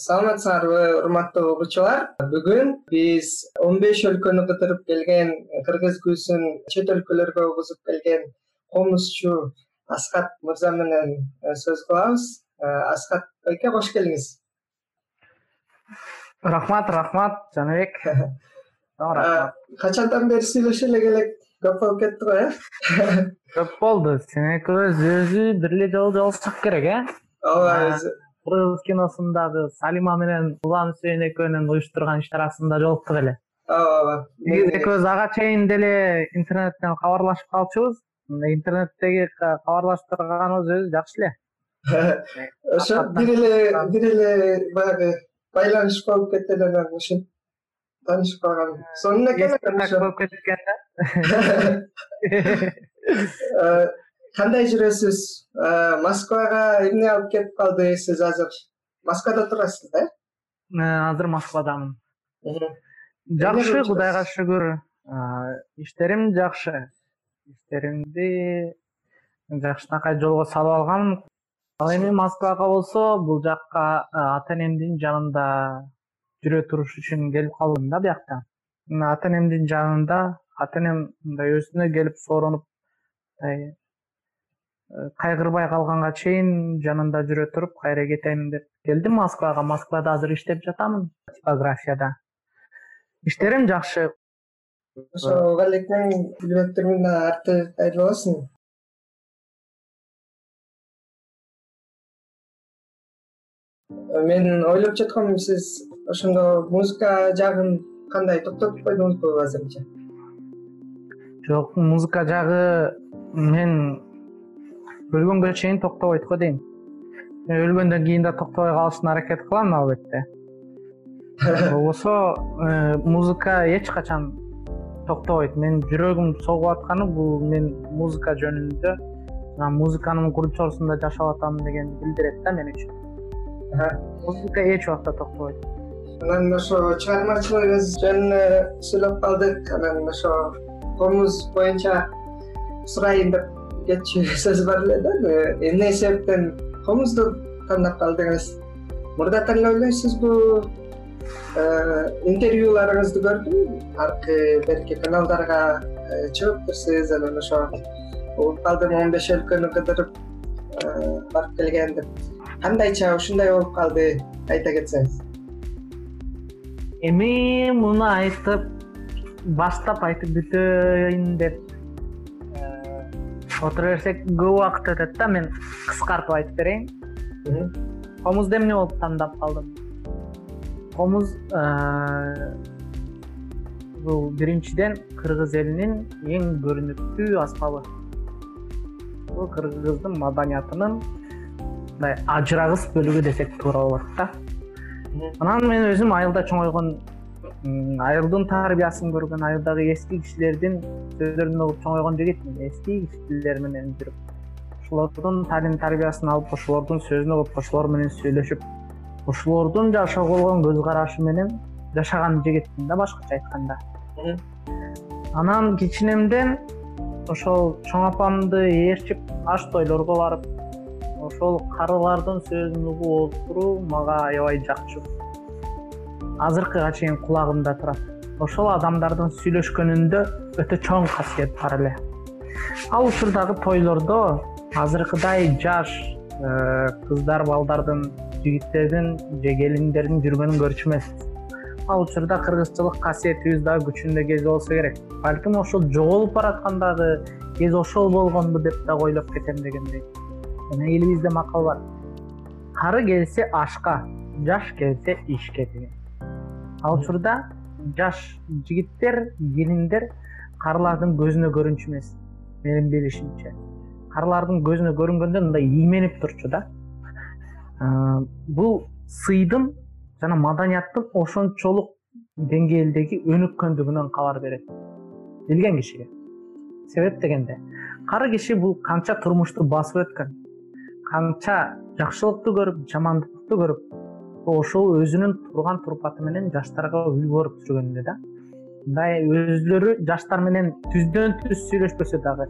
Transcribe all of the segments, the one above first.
саламатсыңарбы урматтуу угуучулар. Бүгүн биз он беш өлкөнү кыдырып келген кыргыз күүсүн чет өлкөлөргө угузуп келген комузчу аскат мырза менен э, сөз кылабыз. Э, аскат байке кош келиңиз. Рахмат рахмат жаныбек. Рахмат качандан бери сүйлөшө элек элек көп болуп кетти го э? Көп болду. Сен экөөбүз өзү бир эле жолу жолугушсак керек э? Ооба өзү кыргыз киносундагы салима менен улан үсейин экөөнүн уюштурган иш чарасында жолуктук эле. Ооба ооба экөөбүз ага чейин деле интернеттен кабарлашып калчубуз. Интернеттеги кабарлашып өзү жакшы эле. Ошо бир эле бир эле баягы байланыш болуп кетти эле анан ушинтип таанышып калган. Сонун экен болуп кеткен да. Э, кандай жүрөсүз? Э, москвага эмне алып келип калды сиз азыр? Москвада турасыз да? Э азыр москвадамын. Жакшы кудайга шүгүр? Иштерим жакшы. Иштеримди жакшынакай жолго салып алганмын. Ал эми москвага болсо бул жакка ата энемдин жанында жүрө туруш үчүн келип калдым да биякта ата энемдин жанында ата энем мындай өзүнө келип сооронуп мындай кайгырбай калганга чейин жанында жүрө туруп кайра кетейин деп келдим. Москвага. Москвада азыр иштеп жатамын. Типографияда. Иштерим жакшы. Ошо балекең билбектермин арты кайырлуу болсун мен ойлоп жаткам сиз ошондо музыка жагын кандай токтотуп койдуңузбу азырынча? Жок музыка жагы мен өлгөнгө чейин токтобойт го дейм. Өлгөндөн кийин да токтобой калышына аракет кылам албетте. Болбосо э, музыка эч качан токтобойт. Менин жүрөгүм согуп атканы бул мен музыка жөнүндө жана музыканын курчоосунда жашап атам дегенди билдирет да мен үчүн. Музыка эч убакта токтобойт. Анан ошо чыгармачылыгыңыз жөнүндө сүйлөп калдык. Анан ошо комуз боюнча сурайын деп кетчү сөз бар эле да эмне себептен комузду тандап калдыңыз мурда эле ойлойсузбу э, интервьюларыңызды көрдүм. Аркы берки каналдарга э, чыгыптырсыз анан ошо угуп калдым он беш өлкөнү кыдырып э, барып келген деп. Кандайча ушундай болуп калды айта кетсеңиз. Эми муну айтып баштап айтып бүтөйүн деп отура берсек көп убакыт өтөт да мен кыскартып айтып берейин. Комузду эмне болуп тандап калдым? Комуз э, бул биринчиден кыргыз элинин эң көрүнүктүү аспабы. Бул кыргыздын маданиятынын мындай ажырагыс бөлүгү десек туура болот да анан мен өзүм айылда чоңойгон айылдын тарбиясын көргөн айылдагы эски кишилердин сөздөрүн угуп чоңойгон жигитмин эски кишилер менен жүрүп ошолордун талим тарбиясын алып ошолордун сөзүн угуп ошолор менен сүйлөшүп ошолордун жашоого болгон көз карашы менен жашаган жигитмин да башкача айтканда. Анан кичинемден ошол чоң апамды ээрчип аш тойлорго барып ошол карылардын сөзүн угуп отуруу мага аябай жакчу азыркыга чейин кулагымда турат. Ошол адамдардын сүйлөшкөнүндө өтө чоң касиет бар эле. Ал учурдагы тойлордо азыркыдай жаш э, кыздар балдардын жигиттердин же келиндердин жүргөнүн көрчү эмеспиз. Ал учурда кыргызчылык касиетибиз дагы күчүндө кез болсо керек. Балким ошол жоголуп бараткандагы кез ошол болгонбу деп дагы ойлоп кетем дегендей. Жана элибизде макал бар. Кары келсе ашка жаш келсе ишке деген ал учурда жаш жигиттер келиндер карылардын көзүнө көрүнчү эмес менин билишимче. Карылардын көзүнө көрүнгөндө мындай ийменип турчу да. Бул сыйдын жана маданияттын ошончолук деңгээлдеги өнүккөндүгүнөн кабар берет. Билген кишиге. Себеп дегенде кары киши бул канча турмушту басып өткөн канча жакшылыкту көрүп жамандыкты көрүп ошол өзүнүн турган турпаты менен жаштарга үлгү болуп жүргөн эле да. Мындай өзүлөрү жаштар менен түздөн түз сүйлөшпөсө дагы.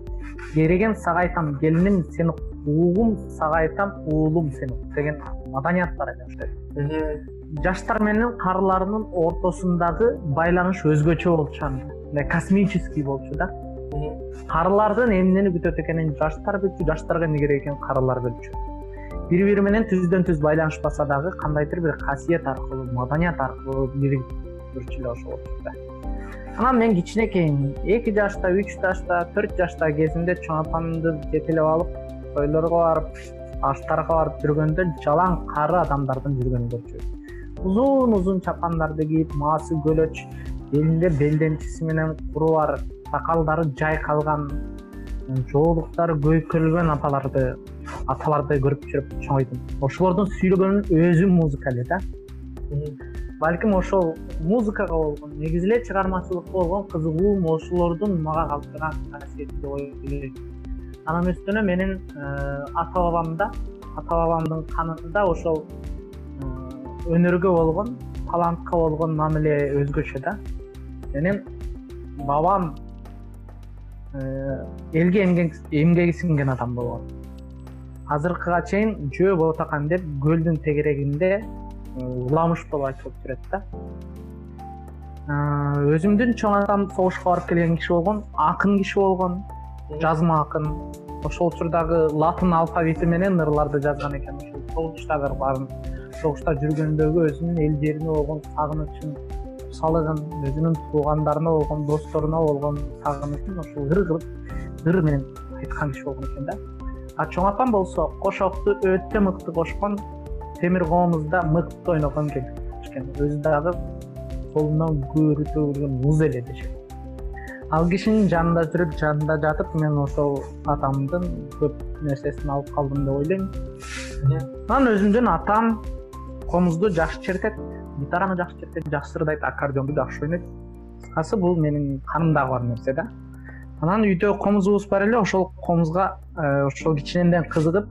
Керегем сага айтам келиним сени угум сага айтам уулум сени деген маданият бар эле жаштар менен карылардын ортосундагы байланыш өзгөчө болчу анда. Мындай космический болчу да. Карылардан эмнени күтөт экенин жаштар билчү жаштарга эмне керек экенин карылар билчү бири бири менен түздөн түз байланышпаса дагы кандайдыр бир касиет аркылуу маданият аркылуу жүрчү эле ошол болчу да анан мен кичинекеймин эки жашта үч жашта төрт жашта кезимде чоң апамды жетелеп алып тойлорго барып аштарга барып жүргөндө жалаң кары адамдардын жүргөнүн көрчү. Узун узун чапандарды кийип маасы көлөч белинде белдемчиси менен куру бар сакалдары жайкалган жоолуктары көйкөлгөн апаларды аталарды көрүп жүрүп чоңойдум ошолордун сүйлөгөнүн өзү музыка эле да. Балким ошол музыкага болгон негизи эле чыгармачылыкка болгон кызыгуум ошолордун мага калтырган касиети деп ойлойм. Анан үстүнө менин э, ата бабамда ата бабамдын канында ошол э, өнөргө болгон талантка болгон мамиле өзгөчө да. Менин бабам элге эмгеги сиңген адам болгон азыркыга чейин жөө ботакан деп көлдүн тегерегинде э, уламыш болуп айтылып жүрөт да. Э, өзүмдүн чоң атам согушка барып келген киши болгон акын киши болгон жазма акын. Ошол учурдагы латын алфавити менен ырларды жазган экен. Ошол согуштагы ырларын согушта жүргөндөгү өзүнүн эл жерине болгон сагынычын салыгын өзүнүн туугандарына болгон досторуна болгон сагынычын ошол ыр кылып ыр менен айткан киши болгон экен да. А чоң апам болсо кошокту өтө мыкты кошкон темир комузда мыкты ойногон экен өзү дагы колунан көөрү төгүлгөн муз эле дешет. Ал кишинин жанында жүрүп жанында жатып мен ошол атамдын көп нерсесин алып калдым деп ойлойм. Анан өзүмдүн атам комузду жакшы чертет гитараны жакшы чертет жакшы ырдайт аккордеонду жакшы ойнойт. Кыскасы бул менин канымдагы бар нерсе да. Анан үйдө комузубуз бар эле ошол комузга э, ошол кичинемден кызыгып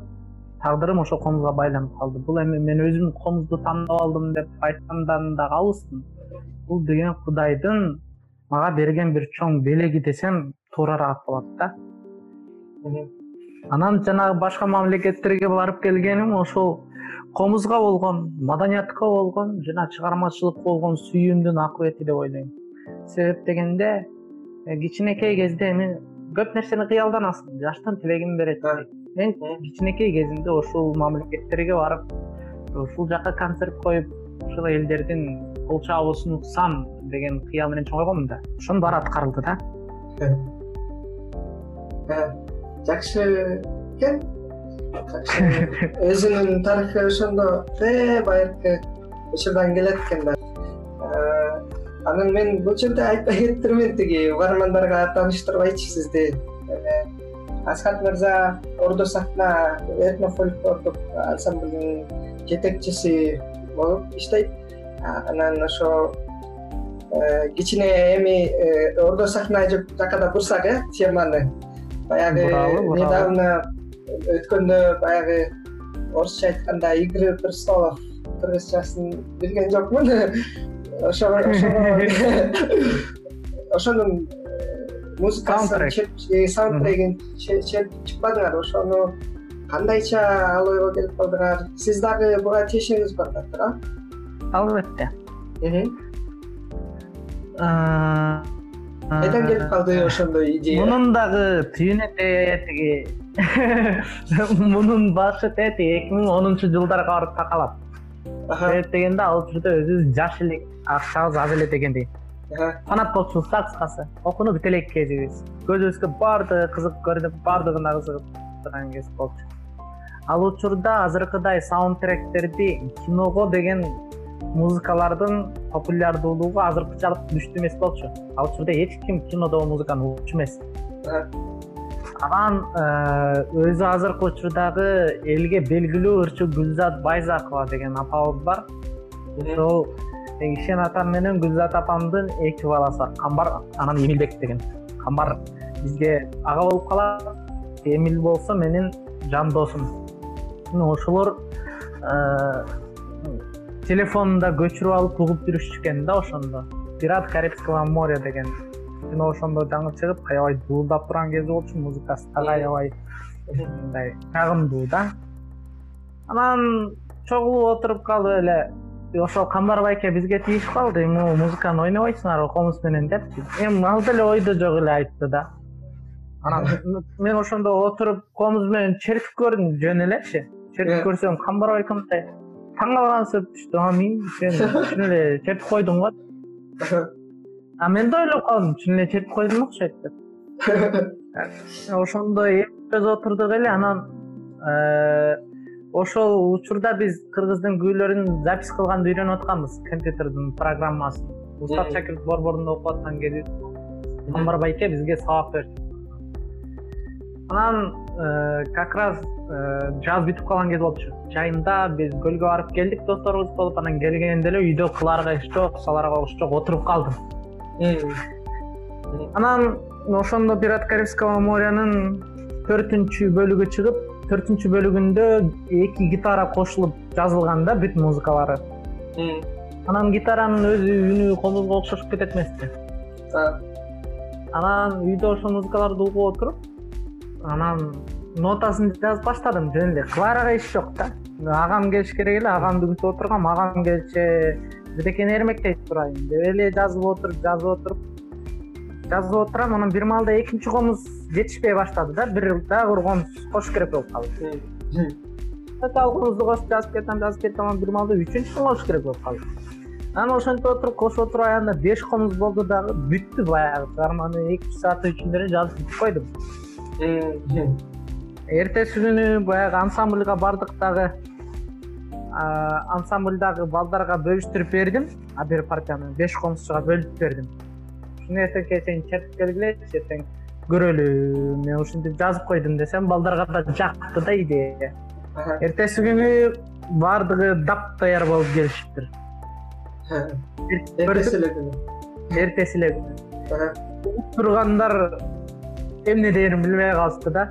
тагдырым ошол комузга байланып калды. Бул эми мен өзүм комузду тандап алдым деп айткандан да калыспын бул деген кудайдын мага берген бир чоң белеги десем туурараак болот да. Анан жанагы башка мамлекеттерге барып келгеним ошол комузга болгон маданиятка болгон жана чыгармачылыкка болгон сүйүүмдүн акыбети деп ойлойм. Себеп дегенде э, кичинекей кезде эми көп нерсени кыялданасың жаштын тилегин берет мен кичинекей кезимде ушул мамлекеттерге барып ушул жака концерт коюп ушул элдердин кол чабуусун уксам деген кыял менен чоңойгонмун да. Ошонун баары аткарылды да. Э, э, жакшы. Экен өзүнүн тарыхы ошондо байыркы учурдан келет экен да. Э, анан мен бул жерде айтпай кетиптирмин тиги угармандарга тааныштырбайчы сизди. Асхат мырза ордо сахна этно фольклордук ансамблдин жетекчиси болуп иштейт. Анан ошо э, кичине эми э, ордо сахна жаккада бурсак э теманы. Баягы недавно өткөндө баягы орусча айтканда игры престолов кыргызчасын билген жокмун. Ошо ошонун э, музыкасын саундтрегин чертип чыкпадыңарбы ошону кандайча ал ойго келип калдыңар сиз дагы буга тиешеңиз бар да туура албетте. Кайдан келип калды ошондой идея? мунун дагы түйүнү тиги мунун башы тети эки миң онунчу жылдарга барып такалат себеп дегенде ал учурда өзүбүз жаш элек акчабыз аз эле дегендей фанат болчубуз да кыскасы. Окууну бүтө элек кезибиз. Көзүбүзгө баардыгы кызык көрүнүп баардыгына кызыгып турган кез болчу. Ал учурда азыркыдай саундтректерди киного деген музыкалардын популярдуулугу азыркычалык күчтүү эмес болчу. Ал учурда эч ким кинодогу музыканы угчу эмес анан э, өзү азыркы учурдагы элге белгилүү ырчы гүлзат байзакова деген апабыз бар. Ошол ишен атам менен гүлзат апамдын эки баласы бар. Камбар анан эмилбек деген камбар. Бизге ага болуп калат. Эмил болсо менин жан досум ошолор э, телефонунда көчүрүп алып угуп жүрүшчү экен да ошондо. Пират карибского моря деген кино ошондо жаңы чыгып аябай дуулдап турган кези болчу музыкасы дагы аябай мындай жагымдуу да. Анан чогулуп отуруп калып эле. Ошол камбар байке бизге тийишип калды. Эми музыканы ойнобойсуңарбы комуз менен депчи эми ал деле ойдо жок эле айтты да. Анан мен ошондо отуруп комуз менен чертип көрдүм жөн элечи чертип көрсөм камбар байке мындай таң калган сөп түштү. Амин сен чын эле чертип койдуң го а мен да ойлоп калдым чын чертип койдум окшойт деп ошондо эпиз отурдук эле анан э, ошол учурда биз кыргыздын күүлөрүн запись кылганды үйрөнүп атканбыз компьютердин программасын. Устав шакиров борборунда окуп аткан кезде камбар байке бизге сабак берчү анан э, как раз э, жаз бүтүп калган кез болчу. Жайында биз көлгө барып келдик досторубуз болуп анан келгенде эле үйдө кылаарга иш жок салаарга иш жок отуруп калдым анан ошондо пират карибского морянын төртүнчү бөлүгү чыгып төртүнчү бөлүгүндө эки гитара кошулуп жазылган да бүт музыкалары. Анан гитаранын өзү үнү комузго окшошуп кетет эмеспи анан үйдө ошол музыкаларды угуп отуруп анан нотасын жазып баштадым жөн эле. Кылаарга иш жок да. Агам келиш керек эле агамды күтүп отургам. Агам келчү бирдекени эрмектей турайын деп. Эле жазып отуруп жазып отуруп жазып отурам анан бир маалда экинчи комуз жетишпей баштады да бир дагы бир комуз кошуш керек болуп калды. Ал комузду косуп жазып кетем жазып кетем анан бир маалда үчүнчүсүн кошуш керек болуп калды. Анан ошентип отуруп кошуп отуруп аягында беш комуз болду дагы бүттү баягы. Чыгарманы эки үч сааттын ичинде эле жазып бүтүп койдум. Эртеси күнү баягы ансамбльга бардык дагы ансамбльдагы балдарга бөлүштүрүп бердим. А бир партияны беш комузчуга бөлүп бердим. Ушуну эртеңке чейин чертип келгилечи эртең көрөлү мен ушинтип жазып койдум десем балдарга да жакты да идея. Эртеси күнү баардыгы дапдаяр болуп келишиптир. Эртеси эле күнү. Эртеси эле күнү. Угуп тургандар эмне дээрин билбей калышты да.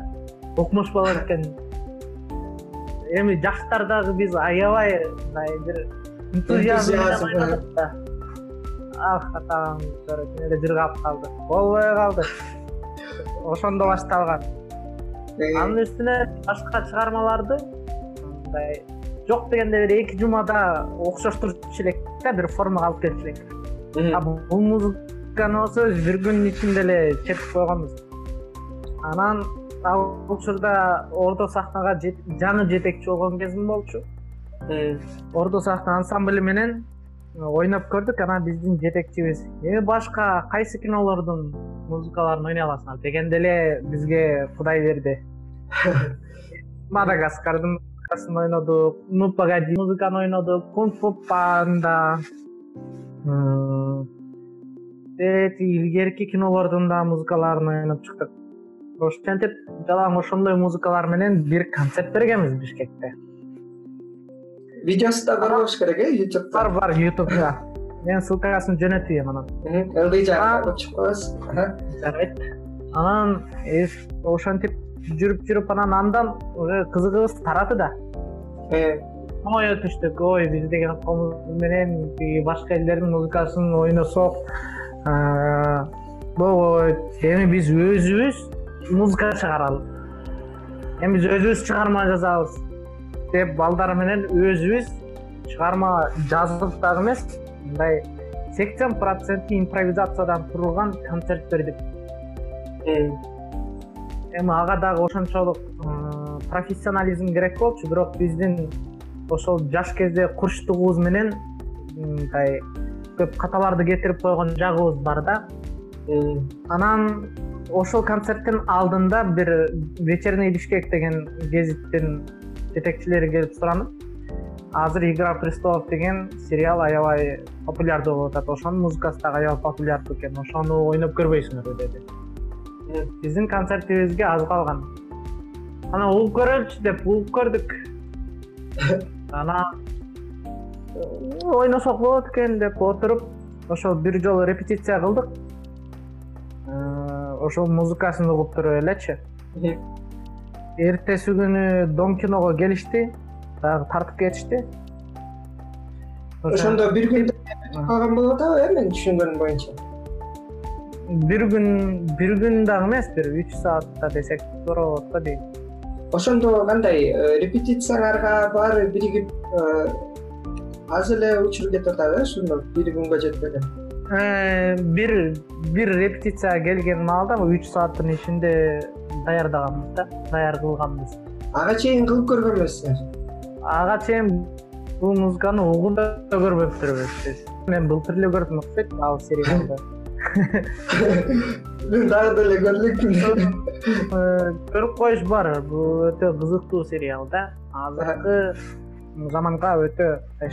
Окумуш болот экен эми жаштар дагы биз аябай мындай бир энтузиазм да ах атаңыз чын эле жыргап калды. Болбой калды. Ошондо башталган. Анын үстүнө башка чыгармаларды мындай жок дегенде бир эки жумада окшоштурчу элек да бир формага алып келчү элек а бул музыканы болсо бир күндүн ичинде эле чертип койгонбуз. Анан ал учурда ордо сахнага жаңы жетекчи болгон кезим болчу. Ордо сахна ансамбль менен ойноп көрдүк. Анан биздин жетекчибиз. Эми башка кайсы кинолордун музыкаларын ойной аласыңар дегенде эле бизге кудай берди. Мадагаскардын музыкасын ойнодук ну погоди музыканы ойнодук кунг фу панда эти илгерки кинолордун да музыкаларын ойноп чыктык ошентип жалаң ошондой музыкалар менен бир концерт бергенбиз бишкекте. Видеосу да бар болуш керек э ютубта бар бар ютубда мен ссылкасын жөнөтөйм анан. Ылдый жагына коюп чыгып коебуз жарайт анан ошентип жүрүп жүрүп анан андан уже кызыгыбыз тарады да. Ой өтүштүк ой биз деген комуз менен тиги башка элдердин музыкасын ойносок. Болбойт эми биз өзүбүз музыка чыгаралы эми биз өзүбүз чыгарма жазабыз деп балдар менен өзүбүз чыгарма жазып дагы эмес мындай сексен проценти импровизациядан турган концерт бердик эми ага дагы ошончолук профессионализм керек болчу бирок биздин ошол жаш кезде курчтугубуз менен мындай көп каталарды кетирип койгон жагыбыз бар да. Анан ошол концерттин алдында бир вечерний бишкек деген гезиттин жетекчилери келип суранып азыр игра престолов деген сериал аябай популярдуу болуп атат. Ошонун музыкасы дагы аябай популярдуу экен. Ошону ойноп көрбөйсүңөрбү деди биздин концертибизге аз калган. Анан угуп көрөлүчү деп угуп көрдүк. Анан ойносок болот экен деп отуруп ошол бир жолу репетиция кылдык ошол музыкасын угуп туруп элечи. Эртеси күнү дом киного келишти дагы тартып кетишти. Ошондо бир күндө калган болуп атабы э менин түшүнгөнүм боюнча? Бир күн бир күн дагы эмес бир үч саатта десек туура болот го дейм. Ошондо кандай э, репетицияларга баары биригип э, аз эле учур кетип атат э ушундо бири күнгө жетпеген бир бир репетицияга келген маалда үч сааттын ичинде даярдаганбыз да даяр кылганбыз ага чейин кылып көргөн эмессиңер ага чейин бул музыканы угуп да көрбөптүрбүз мен былтыр эле көрдүм окшойт ал сериалды мен дагы деле көрүлүкмүн Э, көрүп коюш бар бул өтө кызыктуу сериал да. Азыркы заманга өтө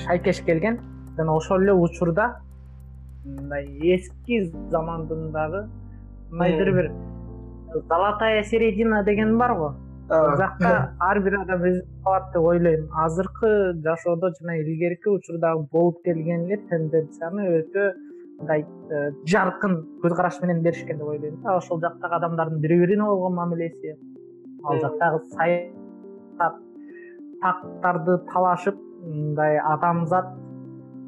шайкеш келген. Жана ошол эле учурда мындай эски замандын дагы кандайдыр бир золотая середина деген бар го. Бул жакта ар бир адам өзүнө калат деп ойлойм. Азыркы жашоодо жана илгерки учурдагы болуп келген эле тенденцияны өтө мындай э, жаркын көз караш менен беришкен деп ойлойм да. Ошол жактагы адамдардын бири бирине болгон мамилеси. Ал жактагы саясат тактарды талашып мындай адамзат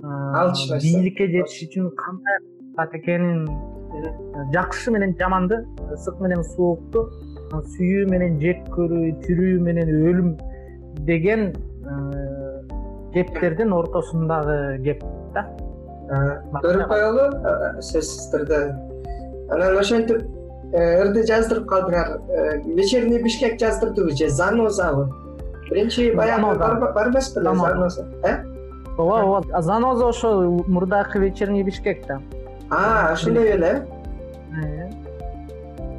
Нерсе. бийликке жетиш үчүн кандай кылат экенин э, жакшы менен жаманды ысык менен суукту сүйүү менен жек көрүү тирүү менен өлүм деген э, кептердин ортосундагы кеп да. Көрүп коелу сөзсүз түрдө анан ошентип ырды жаздырып калдыңар Э, вечерний бишкек жаздырдыбы же занозабы? Биринчи баягы бар эмес беле заноза э ооба ооба заноза ошол мурдакы вечерний бишкек да. А ошондой беле Э.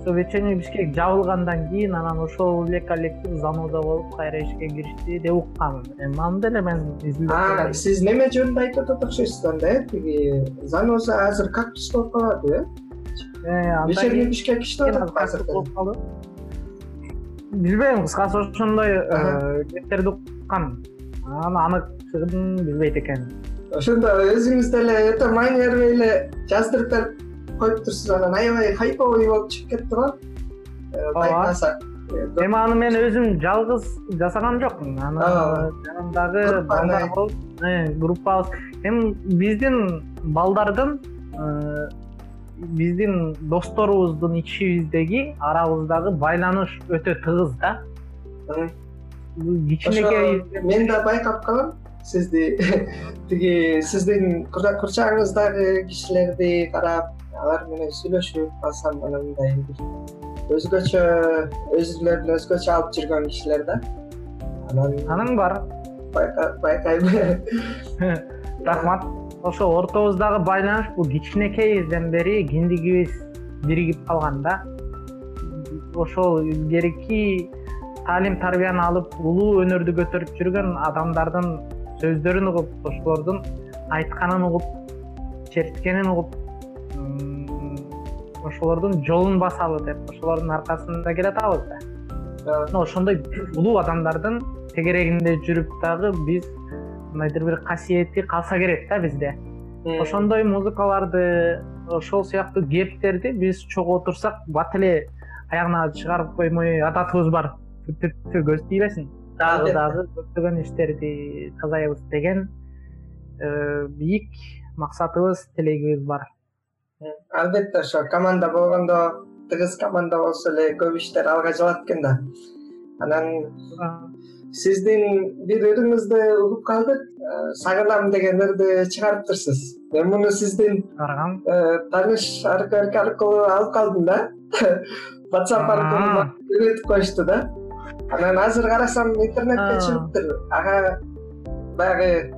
ошо вечерний бишкек жабылгандан кийин анан ошол эле коллектив заноза болуп кайра ишке киришти деп укканмын. Эми аны деле мен изилдеп сиз неме жөнүндө айтып атат окшойсуз анда э? Тиги заноза азыр кактус болуп калады э? Э, вечерний бишкек иштеп атат азыр болуп калды. Билбейм кыскасы ошондой э, кептерди уккам анан билбейт экенмин ошондо өзүңүз деле өтө маани бербей эле жаздырып берип коюптурсуз анан аябай хайповый болуп чыгып кетти го. Э, байкасак. Э, эми аны мен өзүм жалгыз жасаган жокмун. Аны жанымдагы балдар болуп э, группабыз эми биздин балдардын э, биздин досторубуздун ичибиздеги арабыздагы байланыш өтө тыгыз да. Кичинекей мен да байкап калам сизди тиги сиздин курча- курчагыңыздагы кишилерди карап алар менен сүйлөшүп алсам анан мындай бир өзгөчө өзүлөрүн өзгөчө алып жүргөн кишилер да? Анан аның бар. байка- байкайм рахмат. Ошо ортобуздагы байланыш бул кичинекейибизден бери киндигибиз биригип калган да ошол илгерки таалим тарбияны алып улуу өнөрдү көтөрүп жүргөн адамдардын сөздөрүн угуп ошолордун айтканын угуп черткенин угуп ошолордун жолун басалы деп ошолордун аркасында келатабыз да. Ошондой улуу адамдардын тегерегинде жүрүп дагы биз кандайдыр бир касиети калса керек да бизде. Ошондой музыкаларды ошол сыяктуу кептерди биз чогултурсак бат эле аягына чыгарып коймой адатыбыз бар. Көз тийбесин дагы дагы көптөгөн иштерди тазайбыз деген э, бийик максатыбыз тилегибиз бар. Албетте ошо команда болгондо тыгыз команда болсо эле көп иштер алга жылат экен да. Анан сиздин бир ырыңызды угуп калдык Э, сагынам деген ырды чыгарыптырсыз мен муну сиздин э, тааныш аркы аркылуу алып калдым да. Whatsapp аркылуу үйрөтүп коюшту да анан азыр карасам интернетте чыгыптыр. Ага баягы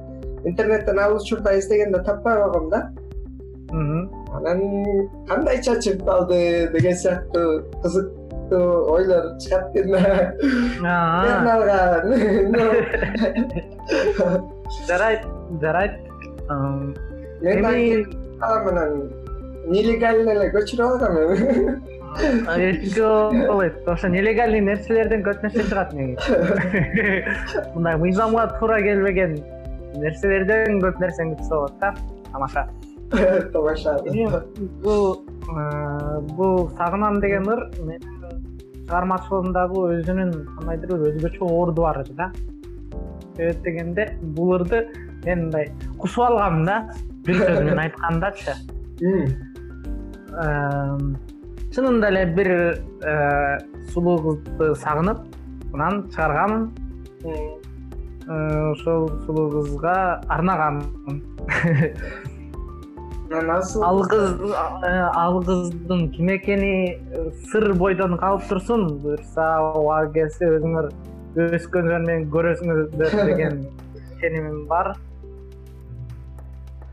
интернеттен ал учурда издегенде таппай койгом да. Анан кандайча чыгып калды деген сыяктуу кызыктуу ойлор чыгат экен да жарайт жарайт. Ам, мен дагы эми кетип калам анан нелегально эле көчүрүп алгам эми болбойт ошо нелегальный нерселерден көп нерсе чыгат негизи мындай мыйзамга туура келбеген нерселерден көп нерсени күтсө болот да. Тамаша. Тамаша. Эми бул э, бул сагынам деген ыр менин чыгармачылыгымдагы өзүнүн кандайдыр бир өзгөчө орду бар да себеп дегенде бул ырды мен мындай кусуп алгам да бир сөз менен айткандачы чынында эле бир э, сулуу кызды сагынып анан чыгаргам м. э, ошол сулуу кызга анан асыл. Ал кыз э, ал кыздын ким экени э, сыр бойдон калып турсун. Буюрса убагы келсе өзүңөр өскөндөн менен көрөсүңөр деген ишенимим бар.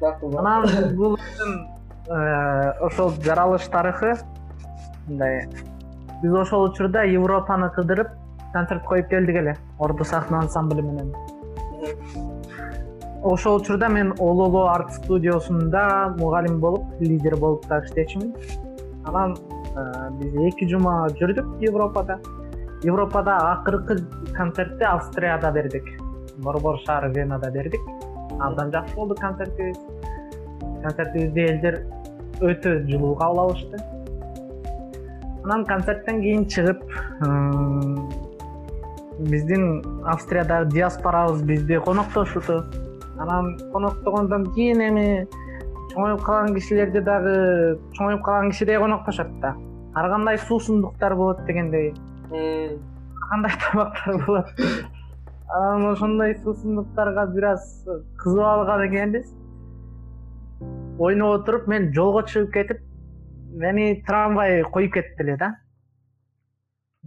Анан бул өзүн ошол жаралыш тарыхы мындай. Биз ошол учурда европаны кыдырып концерт коюп келдик эле. Орду сахна ансамбли менен. Ошол учурда мен ололо арт студиосунда мугалим болуп лидер болуп дагы иштечүмүн анан биз эки жума жүрдүк европада. Европада акыркы концертти австрияда бердик. Борбор шаары венада бердик. Абдан жакшы болду концертибиз. Концертибизди элдер өтө жылуу кабыл алышты анан концерттен кийин чыгып биздин австриядагы диаспорабыз бизди коноктошуту. Анан коноктогондон кийин эми чоңоюп калган кишилерди дагы чоңоюп калган кишидей коноктошот да. Ар кандай суусундуктар болот дегендей. Ар кандай тамактар болот. Анан ошондой суусундуктарга бир аз кызыгып алган экенбиз. Ойноп отуруп мен жолго чыгып кетип мени трамвай коюп кетти эле да.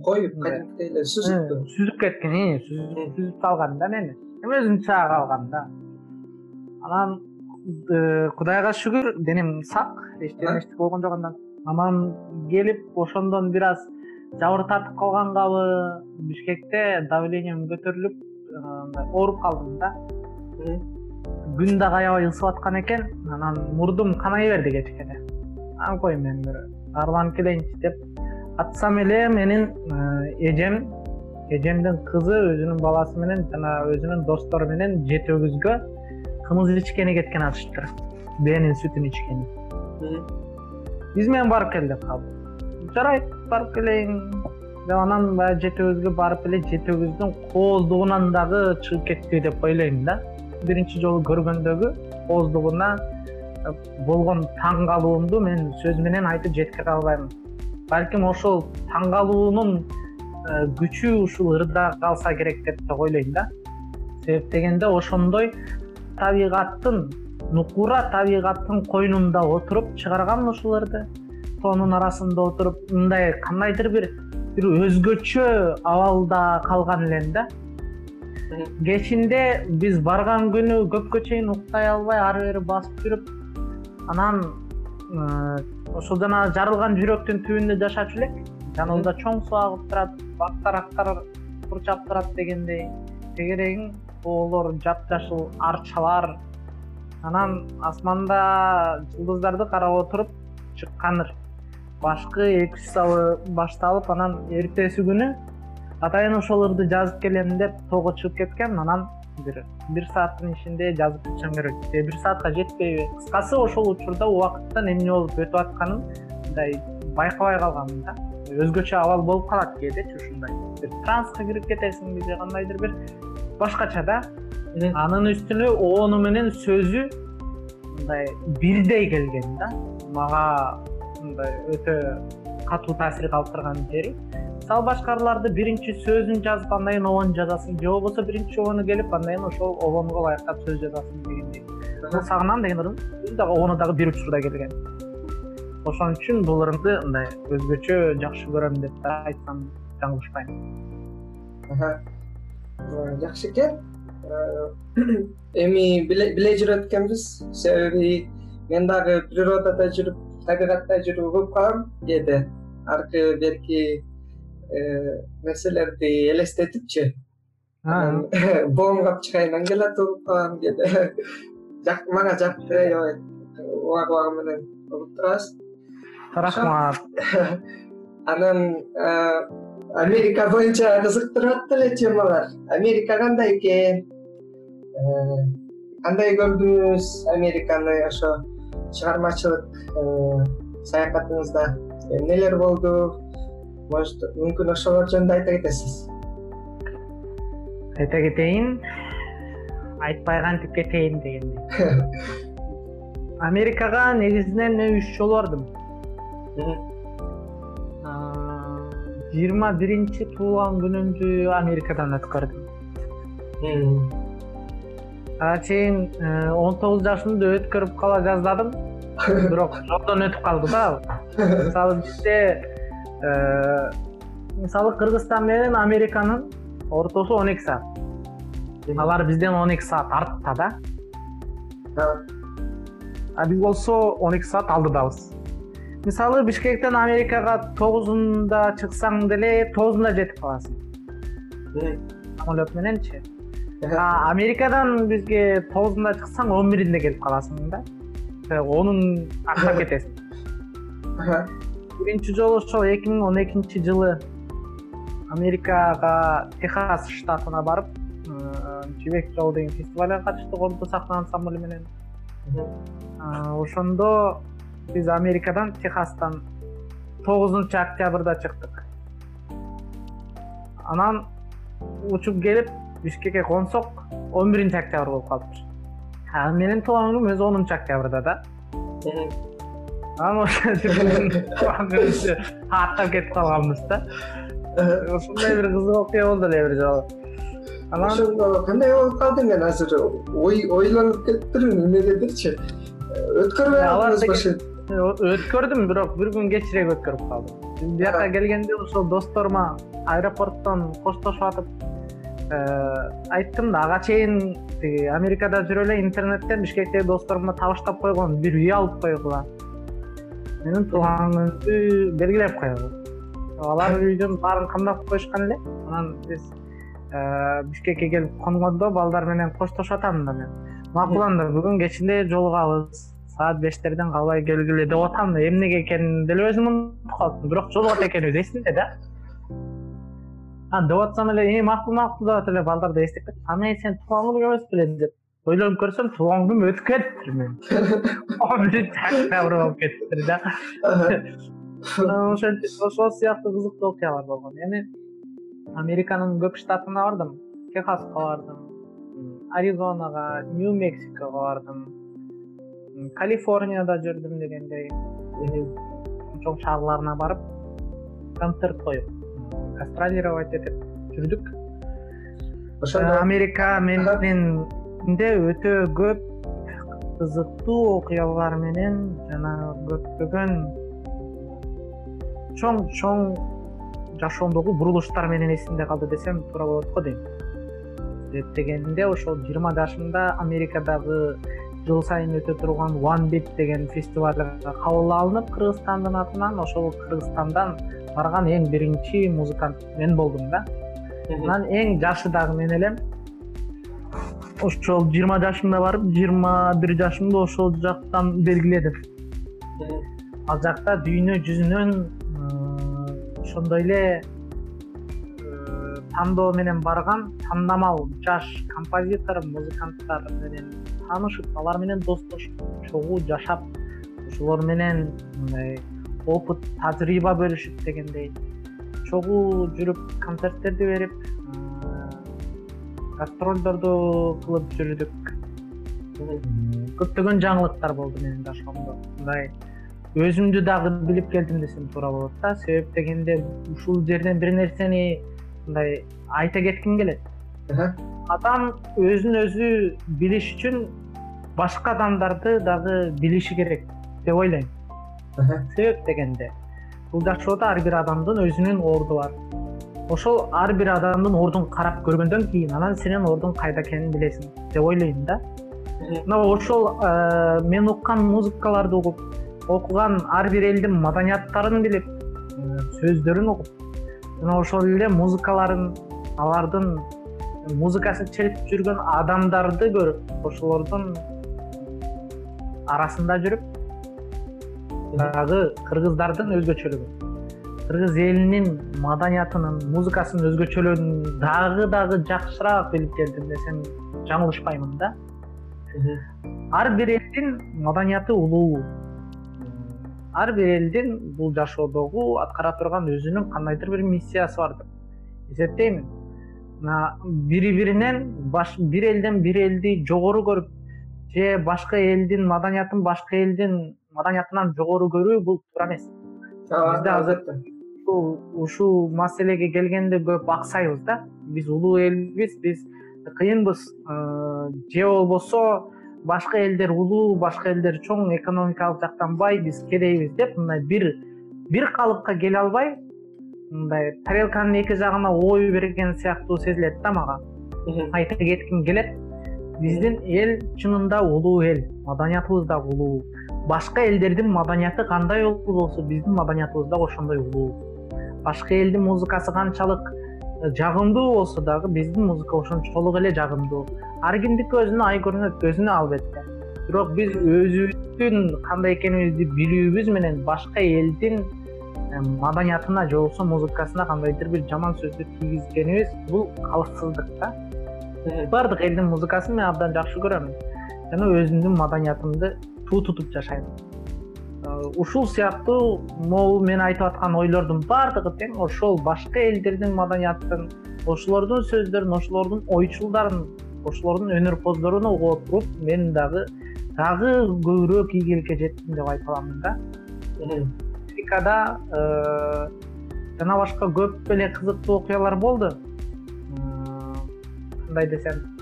Коюп кадимкидей эле? Сүзүптү сүзүп кеткен сүзүп салган да мени. Эми өзүм чыга калгам да. Анан э, кудайга шүгүр денем сак эчтеке эчтеке болгон жок андан анан келип ошондон бир аз жабыр тартып калгангабы бишкекте давлением көтөрүлүп мындай ооруп калдым да. Күн дагы аябай ысып аткан экен анан мурдум канай берди кечке анан кой мен бир арланып келейинчи деп атсам эле менин э, эжем эжемдин кызы өзүнүн баласы менен жана өзүнүн достору менен жети өгүзгө кымыз ичкени кеткен атыштыр бээнин сүтүн ичкени. Биз менен барып кел деп калды жарайт барып келейин. Деп анан баягы жети өгүзгө барып эле жети өгүздүн кооздугунан дагы чыгып кетти деп ойлойм да. Биринчи жолу көргөндөгү кооздугуна болгон таң калуумду мен сөз менен айтып жеткире албайм. Балким ошол таң калуунун э, күчү ушул ырда калса керек деп ойлойм да. Себеп дегенде ошондой табигаттын нукура табигаттын койнунда отуруп чыгарганмын ушул ырды. Тоонун арасында отуруп мындай кандайдыр бир бир өзгөчө абалда калган элем да. Кечинде биз барган күнү көпкө чейин уктай албай ары бери басып жүрүп анан э, ошол жанагы жарылган жүрөктүн түбүндө жашачу элек. Жаныбызда чоң суу агып турат бактарактар курчап турат дегендей. Тегерегиң тоолор жапжашыл арчалар. Анан асманда жылдыздарды карап отуруп чыккан башкы эки үч сабы башталып анан эртеси күнү атайын ошол ырды жазып келем деп тоого чыгып кеткем анан бир бир сааттын ичинде жазып бүтсөм керек. Же бир саатка жетпейби кыскасы ошол учурда убакыттын эмне болуп өтүп атканын мындай байкабай калганмын да. Өзгөчө абал болуп калат кээдечи ушундай бир транско кирип кетесиңби же кандайдыр бир башкача да. Анын үстүнө оону менен сөзү мындай бирдей келген да. Мага мындай өтө катуу таасир калтырган жери мисалы башкаларды биринчи сөзүн жазып андан кийин обонун жазасың. Же болбосо биринчи обону келип андан кийин ошол обонго ылайыктап сөз жазасың дегендей. Сагынам деген ырым дагы обону дагы бир учурда келген. Ошон үчүн бул ырымды мындай өзгөчө жакшы көрөм деп да айтсам жаңылышпайм жакшы экен. Э, эми биле жүрөт экенбиз. Себеби мен дагы природада жүрүп табигатта жүрүп угуп калам кээде аркы берки нерселерди элестетипчи. Боом капчыгайынан анан угуп калам кээде мага жакты аябай убагы убагы менен угуп турабыз. Рахмат. Анан э, америка боюнча кызыктырып атты эле темалар америка кандай экен? Э, кандай көрдүңүз американы ошо чыгармачылык саякатыңызда? Эмнелер болду может мүмкүн ошолор жөнүндө айта кетесиз? Айта кетейин. Айтпай кантип кетейин дегендей америкага негизинен мен үч жолу бардым. Жыйырма биринчи туулган күнүмдү америкадан өткөрдүм ага чейин э, он тогуз жашымды өткөрүп кала жаздадым. Бирок жолдон өтүп калды да. Ал мисалы бизде мисалы кыргызстан менен американын ортосу он эки саат. Алар бизден он эки саат артта да. А биз болсо он эки саат алдыдабыз. Мисалы бишкектен америкага тогузунда чыксаң деле тогузунда жетип каласың. Самолет мененчи америкадан бизге тогузунда чыксаң он биринде келип каласың да. Онун актап кетесиң биринчи жолу ошол эки миң он экинчи жылы америкага техас штатына барып жибек жолу деген фестивалга катыштык орду сахна ансамбль менен. Ошондо биз америкадан техастан тогузунчу октябрда чыктык. Анан учуп келип бишкекке консок он биринчи октябрь болуп калыптыр менин туулган күнүм өзү онунчу октябрда да анан ошо күнүбүздү аттап кетип калганбыз да. Ушундай бир кызык окуя болду эле бир жолу. Анан ошондо кандай болуп калдың мен азыр ойлонуп кетиптирмин эмнегедирчи өткөрбөй калдыңызбы өткөрдүм бирок бир күн кечирээк өткөрүп калдым. Бияка келгенде ошол досторума аэропорттон коштошуп атып Э, айттым да ага чейин тиги америкада жүрүп эле интернеттен бишкектеги досторума табыштап койгон бир үй алып койгула менин туулган күнүмдү белгилеп койгула алар үйдүн баарын камдап коюшкан эле. Анан биз э, бишкекке келип конгондо балдар менен коштошуп атам да мен. Макул анда бүгүн кечинде жолугабыз саат бештерден калбай келгиле деп атам да. Эмнеге экенин деле өзүм унутуп калыптым бирок жолугат экенибиз эсимде да. Деп атсам эле э макул макул деп атып эле балдар да эстеп кетип а мен сенин туулган күнүң эмес беле деп ойлонуп көрсөм туулган күнүм өтүп кетиптир менин. Он биринчи октябрь болуп кетиптир да. Ошентип ошол сыяктуу кызыктуу окуялар болгон. Эми американын көп штатына бардым. Техаска бардым. Аризонага нью мексикого бардым калифорнияда жүрдүм дегендей. Чоң шаарларына барып концерт коюп гастролировать этип жүрдүк. Ошондо америка өтө көп кызыктуу окуялар менен жана көптөгөн чоң чоң жашоомдогу бурулуштар менен эсимде калды десем туура болот го дейм. Себеп дегенде ошол жыйырма жашымда америкадагы жыл сайын өтө турган one bit деген фестивалга кабыл алынып кыргызстандын атынан ошол кыргызстандан барган эң биринчи музыкант мен болдум да. Анан эң жашы дагы мен элем ошол жыйырма жашымда барып жыйырма бир жашымды ошол жактан белгиледим ал жакта дүйнө жүзүнөн ошондой эле тандоо менен барган тандамал жаш композитор музыканттар менен таанышып алар менен достошуп чогуу жашап ошолор менен мындай опыт тажрыйба бөлүшүп дегендей чогуу жүрүп концерттерди берип гастролдорду кылып жүрдүк. Көптөгөн жаңылыктар болду менин жашоомдо мындай өзүмдү дагы билип келдим десем туура болот да. Себеп дегенде ушул жерден бир нерсени мындай айта кетким келет. Адам өзүн өзү билиш үчүн башка адамдарды дагы билиши керек деп ойлойм себеп дегенде бул жашоодо ар бир адамдын өзүнүн орду бар ошол ар бир адамдын ордун карап көргөндөн кийин анан сенин ордуң кайда экенин билесиң деп ойлойм да. Мына ошол э, мен уккан музыкаларды угуп окуган ар бир элдин маданияттарын билип сөздөрүн угуп жана ошол эле музыкаларын алардын музыкасын чечип жүргөн адамдарды көрүп ошолордун арасында жүрүп дагы кыргыздардын өзгөчөлүгүн кыргыз элинин маданиятынын музыкасынын өзгөчөлүгүн дагы дагы жакшыраак билип келдим десем жаңылышпаймын да. Ар бир элдин маданияты улуу ар бир элдин бул жашоодогу аткара турган өзүнүн кандайдыр бир миссиясы бар деп эсептеймин бири биринен бир элден бир элди жогору көрүп же башка элдин маданиятын башка элдин маданиятынан жогору көрүү бул туура эмес бизде азыр ушул маселеге келгенде көп аксайбыз да. Биз улуу элбиз биз кыйынбыз. Же болбосо башка элдер улуу башка элдер чоң экономикалык жактан бай биз кедейбиз деп мындай бир бир калыпка келе албай мындай тарелканын эки жагына ой берген сыяктуу сезилет да мага. Айта кетким келет. Биздин эл чынында улуу эл маданиятыбыз дагы улуу. Башка элдердин маданияты кандай болсо биздин маданиятыбыз дагы ошондой улуу башка элдин музыкасы канчалык э, жагымдуу болсо дагы биздин музыка ошончолук эле жагымдуу. Ар кимдики өзүнө ай көрүнөт өзүнө албетте. Бирок биз өзүбүздүн кандай экенибизди билүүбүз менен башка элдин э, маданиятына же болбосо музыкасына кандайдыр бир жаман сөздү тийгизгенибиз. Бул калыксыздык да. Баардык элдин музыкасын мен абдан жакшы көрөм. Жана өзүмдүн маданиятымды туу тутуп жашайм. э, ушул сыяктуу могу мен айтып аткан ойлордун баардыгы тең. Ошол башка элдердин маданиятын ошолордун сөздөрүн ошолордун ойчулдарын ошолордун өнөрпоздорун угуп отуруп мен дагы дагы көбүрөөк ийгиликке жеттим деп айта аламын да. Америкада э, жана башка көп эле кызыктуу окуялар болду. Кандай десем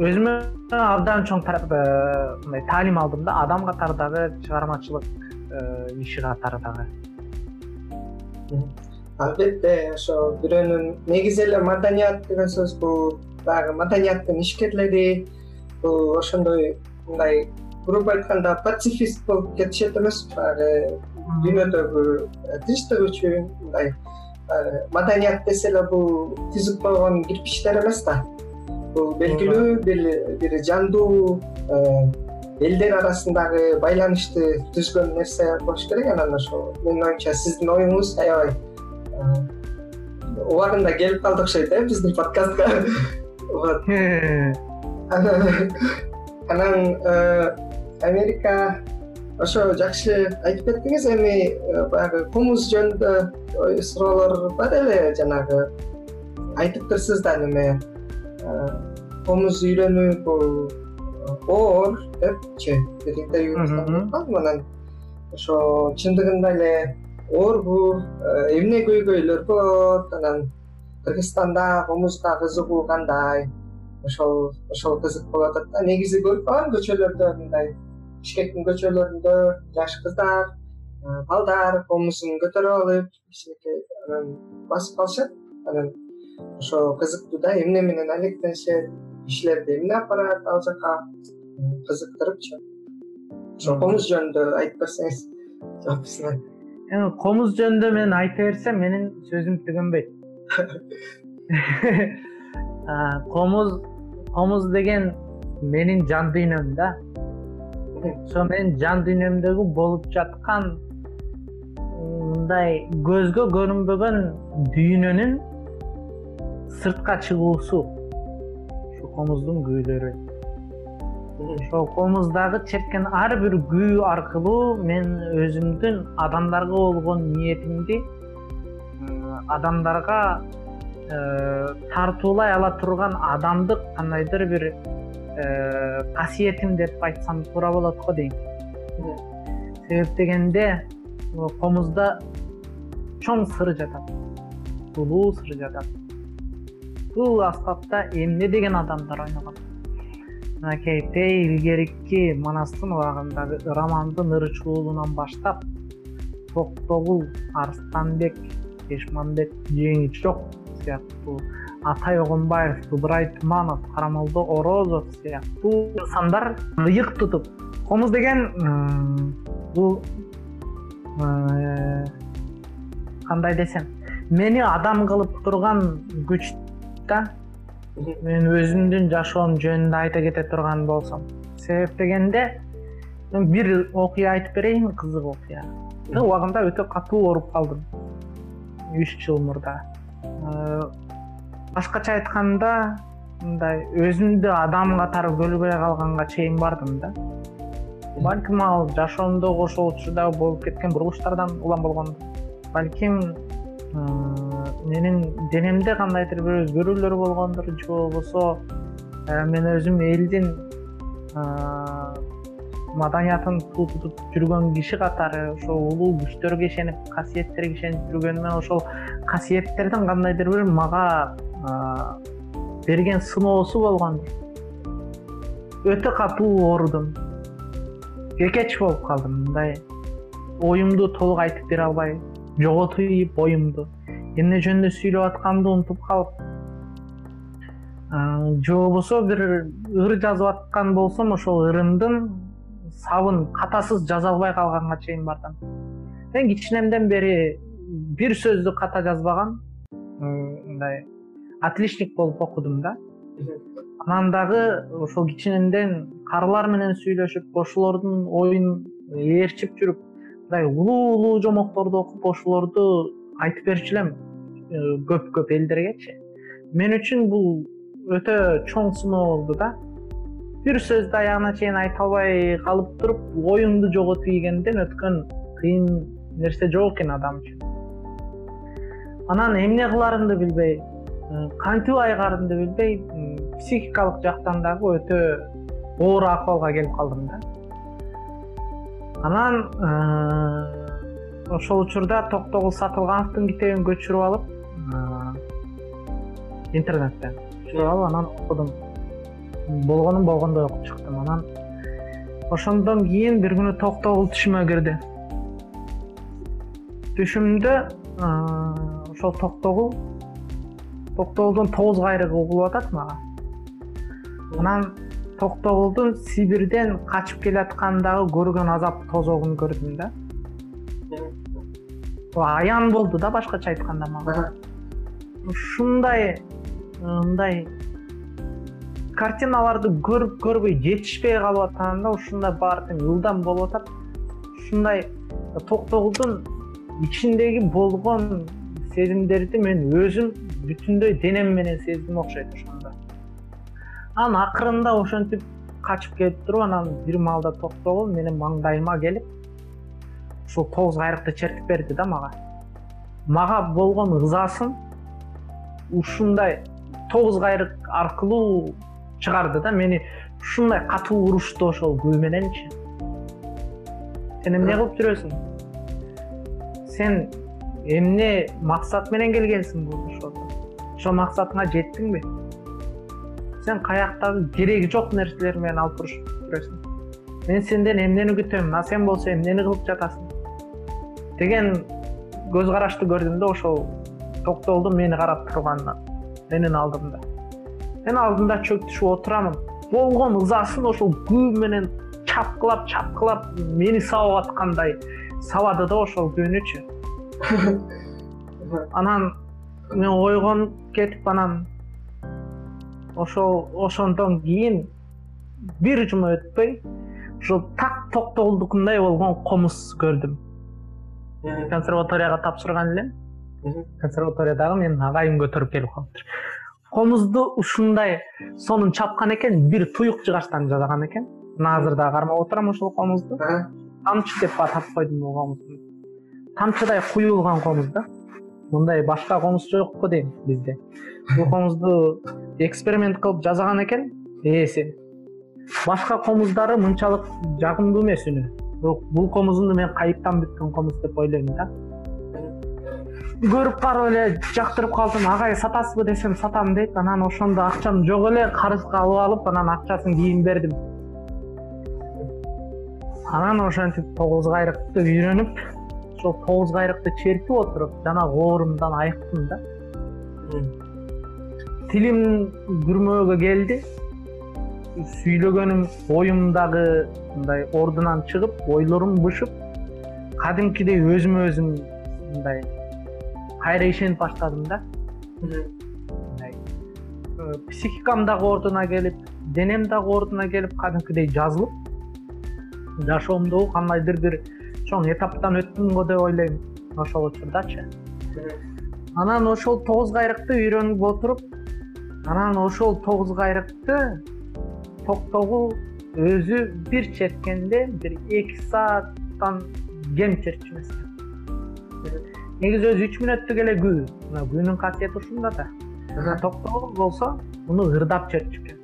өзүмө абдан чоң мындай таалим алдым да. Адам катары дагы чыгармачылык э, иши катары дагы албетте ошо бирөөнүн негизи эле маданият деген сөз бул. Баягы маданияттын ишкерлери бул ошондой мындай грубо айтканда пацифист болуп кетишет эмеспи баягы дүйнөдөгү э, тынчтык үчүн мындай Э, маданият десе эле бул түзүп койгон кирпичтер эмес да бул белгилүү бир жандуу э, элдер арасындагы байланышты түзгөн нерсе болуш керек анан ошол. Менин оюмча сиздин оюңуз аябай э, убагында келип калды окшойт э биздин подкастка. Вот. Анан америка ошо жакшы айтып кеттиңиз эми э, баягы комуз жөнүндө суроолор бар эле жанагы. Айтыптырсыз да неме э, комуз үйрөнүү бул э, оор депчи бир интервьюңузда анан ошо чындыгында эле оорбу эмне көйгөйлөр болот анан кыргызстанда комузга кызыгуу кандай ошол ошол кызык болуп атат да негизи көрүп калам көчөлөрдө мындай бишкектин көчөлөрүндө жаш кыздар э, балдар комузун көтөрүп алып кичинекей анан басып калышат. Анан ошо кызыктуу да эмне менен алектенишет кишилерди эмне алып барат ал жака кызыктырыпчы? Ошо комуз жөнүндө айтып берсеңиз жалпысынан эми комуз жөнүндө мен айта берсем менин сөзүм түгөнбөйт. Комуз комуз деген менин жан дүйнөм да. Ошо менин жан дүйнөмдөгү болуп жаткан мындай көзгө көрүнбөгөн дүйнөнүн сыртка чыгуусу. Ушу комуздун күүлөрү ошол комуздагы чеккен ар бир күү аркылуу мен өзүмдүн адамдарга болгон ниетимди адамдарга э, тартуулай ала турган адамдык кандайдыр бир Э, касиетим деп айтсам туура болот го дейм. Себеп дегенде комузда чоң сыр жатат улуу сыр жатат бул аспапта эмне деген адамдар ойногон? Мынакей тээ илгерки манастын убагындагы ырамандын ырчуулунан баштап токтогул арстанбек эшмамбет жеңичок сыяктуу атай огонбаев ыбырай туманов карамолдо орозов сыяктуу инсандар ыйык тутуп комуз деген бул э, кандай десем мени адам кылып турган күч да. Мен өзүмдүн жашоом жөнүндө айта кете турган болсом. Себеп дегенде бир окуя айтып берейин кызык окуя. Убагында өтө катуу ооруп калдым. Үч жыл мурда. Э, башкача айтканда мындай өзүмдү адам катары көрбөй калганга чейин бардым да. Балким ал жашоомдогу ошол учурдагы болуп кеткен бурулуштардан улам болгондур балким менин денемде кандайдыр бир өзгөрүүлөр болгондур же болбосо э, мен өзүм элдин маданиятын туу тутуп жүргөн киши катары ошол улуу күчтөргө ишенип касиеттерге ишенип жүргөнүмөн ошол касиеттердин кандайдыр бир мага берген сыноосу болгондур. Өтө катуу оорудум кекеч болуп калдым мындай оюмду толук айтып бере албай жоготуп оюмду. Эмне жөнүндө сүйлөп атканымды унутуп калып. Же болбосо бир ыр жазып аткан болсом ошол ырымдын сабын катасыз жаза албай калганга чейин бардым. Мен кичинемден бери бир сөздү ката жазбагам мындай отличник болуп окудум да. Анан дагы ошол кичинемден карылар менен сүйлөшүп ошолордун оюн ээрчип жүрүп мындай улуу улуу жомокторду окуп ошолорду айтып берчү элем. Э, көп көп элдергечи мен үчүн бул өтө чоң сыноо болду да. Бир сөздү аягына чейин айта албай калып туруп оюңду жоготуп ийгенден өткөн кыйын нерсе жок экен адам үчүн. Анан эмне кыларымды билбей кантип айыгарымды билбей психикалык жактан дагы өтө оор акыбалга келип калдым да анан ошол учурда токтогул сатылгановдун китебин көчүрүп алып интернеттен көчүрүп алып анан окудум. Болгонун болгондой окуп чыктым. Анан ошондон кийин бир күнү токтогул түшүмө кирди. Түшүмдө ошол токтогул токтогулдун тогуз кайрыгы угулуп атат мага. Анан токтогулдун сибирден качып келаткандагы көргөн азап тозогун көрдүм да. Аян болду да башкача айтканда мага. Ушундай мындай картиналарды көрүп көрбөй жетишпей калып атам да ушундай баары тең ылдам болуп атат ушундай токтогулдун ичиндеги болгон сезимдерди мен өзүм бүтүндөй денем менен сездим окшойт ошондо анан акырында ошентип качып келип туруп анан бир маалда токтогул менин маңдайыма келип ушул тогуз кайрыкты чертип берди да мага. Мага болгон ызасын ушундай тогуз кайрык аркылуу чыгарды да. Мени ушундай катуу урушту ошол күү мененчи. Сен эмне кылып жүрөсүң? Сен эмне максат менен келгенсиң бул ошол? Ошол максатыңа жеттиңби сен каяктагы кереги жок нерселер менен алып урушуп жүрөсүң. Мен сенден эмнени күтөм? А сен болсо эмнени кылып жатасың? Деген көз карашты көрдүм да ошол токтогулдун мени карап турганынан менин алдымда. Мен алдында чөктүшүп отурамын. Болгон ызасын ошол күү менен чапкылап чапкылап мени сабап аткандай сабады да ошол күүнүчү анан мен ойгонуп кетип анан ошол ошондон кийин бир жума өтпөй ушул так токтогулдукундай болгон комуз көрдүм. Консерваторияга тапшырган элем. Консерваториядагы менин агайым көтөрүп келип калыптыр. Комузду ушундай сонун чапкан экен бир туюк жыгачтан жасаган экен. Мына азыр дагы кармап отурам ошол комузду. Тамчы деп атап койдум бул комузду. Тамчыдай куюлган комуз да. Мындай башка комуз жокпу дейм бизде. Бул комузду эксперимент кылып жасаган экен? Ээси башка комуздары мынчалык жагымдуу эмес үнү бирок бул комузумду мен кайыптан бүткөн комуз деп ойлойм да. Көрүп барып эле жактырып калдым. Агай сатасызбы десем сатам дейт. Анан ошондо акчам жок эле карызга алып алып анан акчасын кийин бердим. Анан ошентип тогуз кайрыкты үйрөнүп ошол тогуз кайрыкты чертип отуруп жанагы оорумдан айыктым да тилим күрмөөгө келди сүйлөгөнүм оюм дагы мындай ордунан чыгып ойлорум бышып кадимкидей өзүмө өзүм мындай кайра ишенип баштадым да. Мындай э, психикам дагы ордуна келип денем дагы ордуна келип кадимкидей жазылып жашоомдогу кандайдыр бир чоң этаптан өттүм го деп ойлойм ошол учурдачы. Анан ошол тогуз кайрыкты үйрөнүп отуруп анан ошол тогуз кайрыкты токтогул өзү бир черткенде бир эки сааттан кем чертчү негизи өзү үч мүнөттүк эле күү мына күүнүн касиети ушунда да. Токтогул болсо муну ырдап чертчү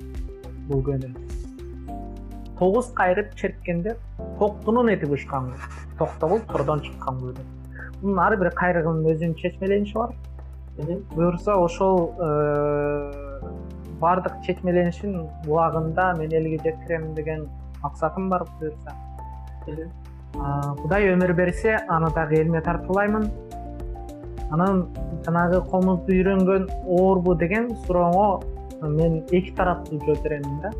бул күүнү тогуз кайрып черткенде токтунун эти бышкан токтогул тордон чыккан күү мунун ар бир кайрыгынын өзүнүн чечмелениши бар. Буюрса ошол э, баардык чечмеленишин убагында мен элге жеткирем деген максатым бар буюрса. Кудай өмүр берсе аны дагы элиме тартуулаймын. Анан жанагы комузду үйрөнгөн оорбу деген сурооңо мен эки тараптуу жооп беремин да.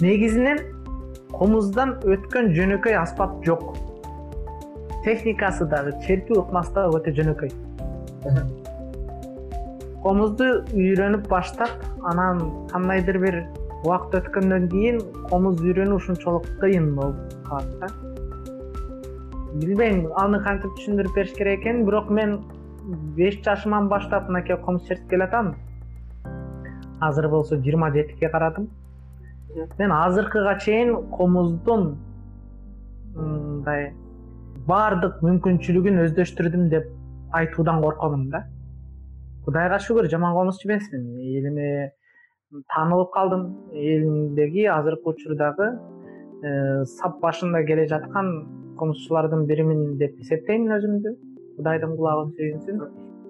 Негизинен комуздан өткөн жөнөкөй аспап жок. Техникасы дагы чертүү ыкмасы дагы өтө жөнөкөй комузду үйрөнүп баштап анан кандайдыр бир убакыт өткөндөн кийин комуз үйрөнүү ушунчолук кыйын болуп калат да билбейм аны кантип түшүндүрүп бериш керек экенин бирок мен беш жашыман баштап мынакей комуз чертип келатам азыр болсо жыйырма жетиге карадым. Мен азыркыга чейин комуздун мындай баардык мүмкүнчүлүгүн өздөштүрдүм деп айтуудан коркомун да. Кудайга шүгүр жаман комузчу эмесмин. Элиме таанылып калдым. Элимдеги азыркы учурдагы э, сап башында келе жаткан комузчулардын биримин деп эсептеймин өзүмдү. Кудайдын кулагын сүйгүнсүн.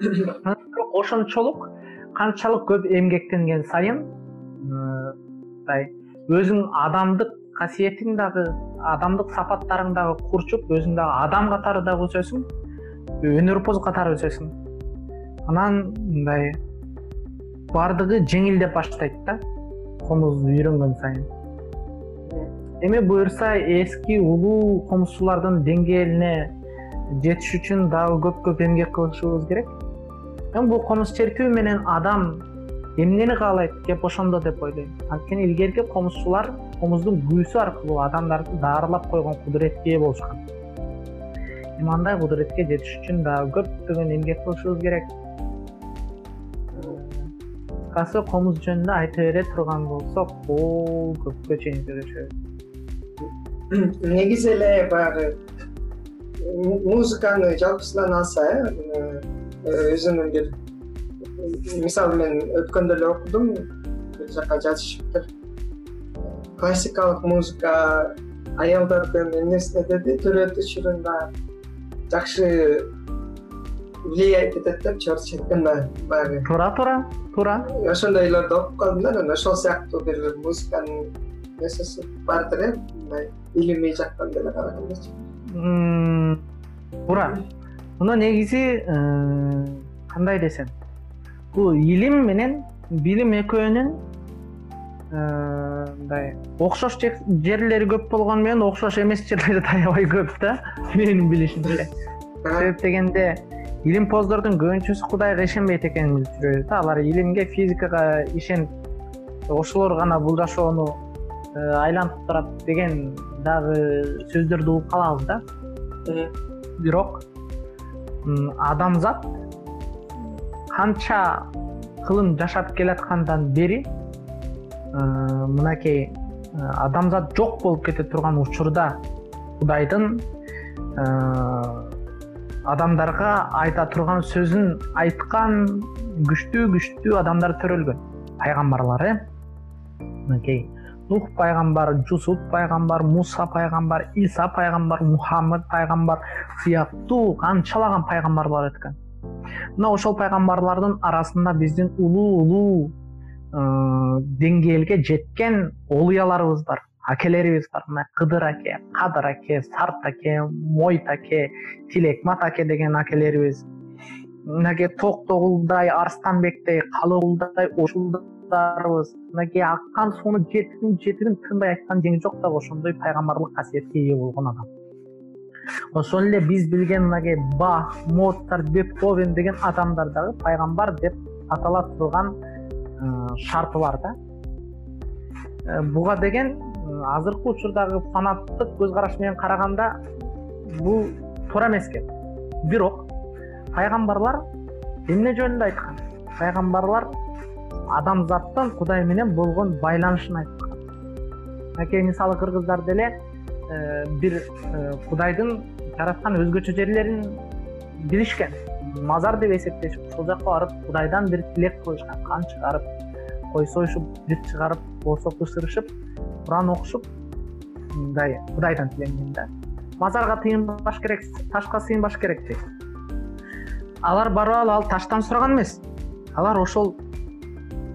Бирок ошончолук канчалык көп эмгектенген сайын мындай өзүң адамдык касиетиң дагы адамдык сапаттарың дагы курчуп өзүң дагы адам катары дагы өсөсүң өнөрпоз катары өсөсүң анан мындай баардыгы жеңилдеп баштайт да комузду үйрөнгөн сайын. Эми буюрса эски улуу комузчулардын деңгээлине жетиш үчүн дагы көп көп эмгек кылышыбыз керек. Мен бул комуз чертүү менен адам эмнени каалайт кеп ошондо деп ойлойм. Анткени илгерки комузчулар комуздун күүсү аркылуу адамдарды даарылап койгон кудуретке ээ болушкан эми андай кудуретке жетиш үчүн дагы көптөгөн эмгек кылышыбыз керек. Кыскасы комуз жөнүндө айта бере турган болсок бул көпкө чейин сүйлөшөбүз негизи эле баягы музыканы жалпысынан алса э өзүнүн бир мисалы мен өткөндө эле окудум бир жака жазышыптыр. Классикалык музыка аялдардын эмнесине деди төрөтү учурунда жакшы влиять этет деп депчи баягы туура туура туура ошондойлорду окуп калдым да анан ошол сыяктуу бир музыканын нерсеси бардыр э мындай илимий жактан деле карагандачы туура мына негизи э, кандай десем. Бул илим менен билим экөөнүн э, мындай окшош жерлери көп болгону менен окшош эмес жерлери да аябай көп да. Менин билишимче себеп дегенде илимпоздордун көбүнчөсү кудайга ишенбейт экенин билип жүрөбүз да. Алар илимге физикага ишенип ошолор гана бул жашоону э, айлантып турат деген дагы сөздөрдү угуп калабыз да. Бирок адамзат канча кылым жашап келаткандан бери мынакей э, адамзат жок болуп кете турган учурда кудайдын э, адамдарга айта турган сөзүн айткан күчтүү күчтүү адамдар төрөлгөн. Пайгамбарлар э мынакей нух пайгамбар жусуп пайгамбар муса пайгамбар иса пайгамбар мухаммад пайгамбар сыяктуу канчалаган пайгамбарлар өткөн. Мына ошол пайгамбарлардын арасында биздин улуу улуу э, деңгээлге жеткен олуяларыбыз бар акелерибиз бар. Мына кыдыр аке кадыр аке сарт аке мойт аке тилекмат аке деген акелерибиз мынакей токтогулдай арстанбектей калыгулдай ушулдарыбыз мынакей аккан сууну жетимин жетимин тынбай айткан жеңи жок дагы ошондой пайгамбарлык касиетке ээ болгон адам. Ошол эле биз билген мынакей бах моцарт бетховен деген адамдар дагы пайгамбар деп атала турган э, шарты бар да. Э, буга деген э, азыркы учурдагы фанаттык көз караш менен караганда бул туура эмес экен. Бирок пайгамбарлар эмне жөнүндө айткан? Пайгамбарлар адамзаттын кудай менен болгон байланышын айткан. Мынакей мисалы кыргыздар деле Э, бир э, кудайдын жараткан өзгөчө жерлерин билишкен мазар деп эсептешип ошол жака барып кудайдан бир тилек кылышкан кан чыгарып кой союшуп жыр чыгарып боосок ышырышып куран окушуп мындай кудайдан тилеңген да. Мазарга тыйынбаш керек ташка сыйынбаш керек дейт. Алар барып алып ал таштан сураган эмес. Алар ошол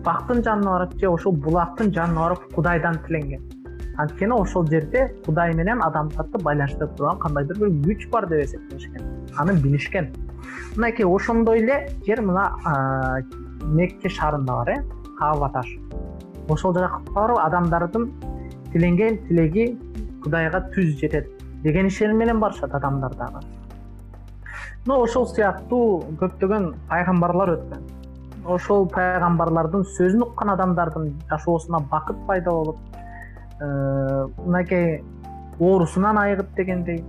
бактын жанына барып же ошол булактын жанына барып кудайдан тиленген. Анткени ошол жерде кудай менен адамзатты байланыштырып турган кандайдыр бир күч бар деп эсептешкен аны билишкен мынакей ошондой эле жер мына мекке шаарында бар э кааба таш ошол жакка барып адамдардын тиленген тилеги кудайга түз жетет деген ишеним менен барышат адамдар дагы мына ошол сыяктуу көптөгөн пайгамбарлар өткөн. Ошол пайгамбарлардын сөзүн уккан адамдардын жашоосуна бакыт пайда болуп э, мынакей оорусунан айыгып дегендей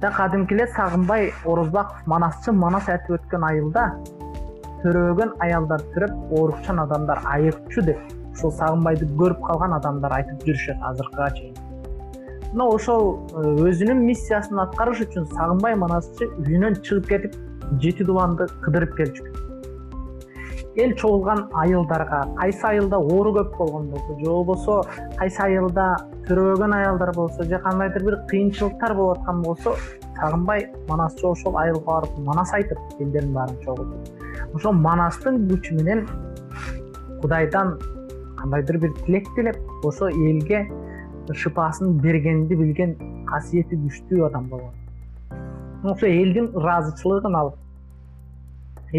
кадимки эле сагынбай орозбаков манасчы манас айтып өткөн айылда төрөгөн аялдар төрөп оорукчан адамдар айыгчу деп ушул сагынбайды көрүп калган адамдар айтып жүрүшөт азыркыга чейин. Мына ошол э, өзүнүн миссиясын аткарыш үчүн сагынбай манасчы үйүнөн чыгып кетип жети дубанды кыдырып келчү эл чогулган айылдарга кайсы айылда оору көп болгон болсо же болбосо кайсы айылда төрөбөгөн аялдар болсо же кандайдыр бир кыйынчылыктар болуп аткан болсо сагынбай манасчы ошол айылга барып манас айтып элдердин баарын чогултуп. Ошол манастын күчү менен кудайдан кандайдыр бир тилек тилеп ошо элге шыпаасын бергенди билген касиети күчтүү адам болгон. Ошо элдин ыраазычылыгын алып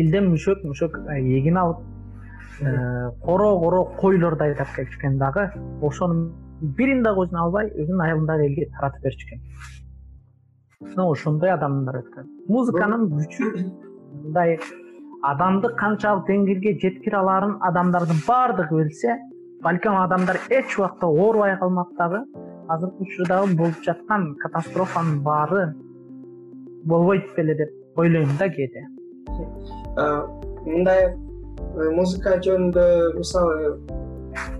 элден мүшөк мүшөк э, эгин алып э, коро коро койлорду айдап келчү дагы ошонун бирин дагы өзүнө албай өзүнүн айылындагы элге таратып берчү экен мына ошондой адамдар өткөн. Музыканын күчү мындай адамды канчалык деңгээлге жеткире алаарын адамдардын баардыгы билсе балким адамдар эч убакта оорубай калмак дагы азыркы учурдагы болуп жаткан катастрофанын баары болбойт беле деп ойлойм да кээде мындай э, музыка жөнүндө мисалы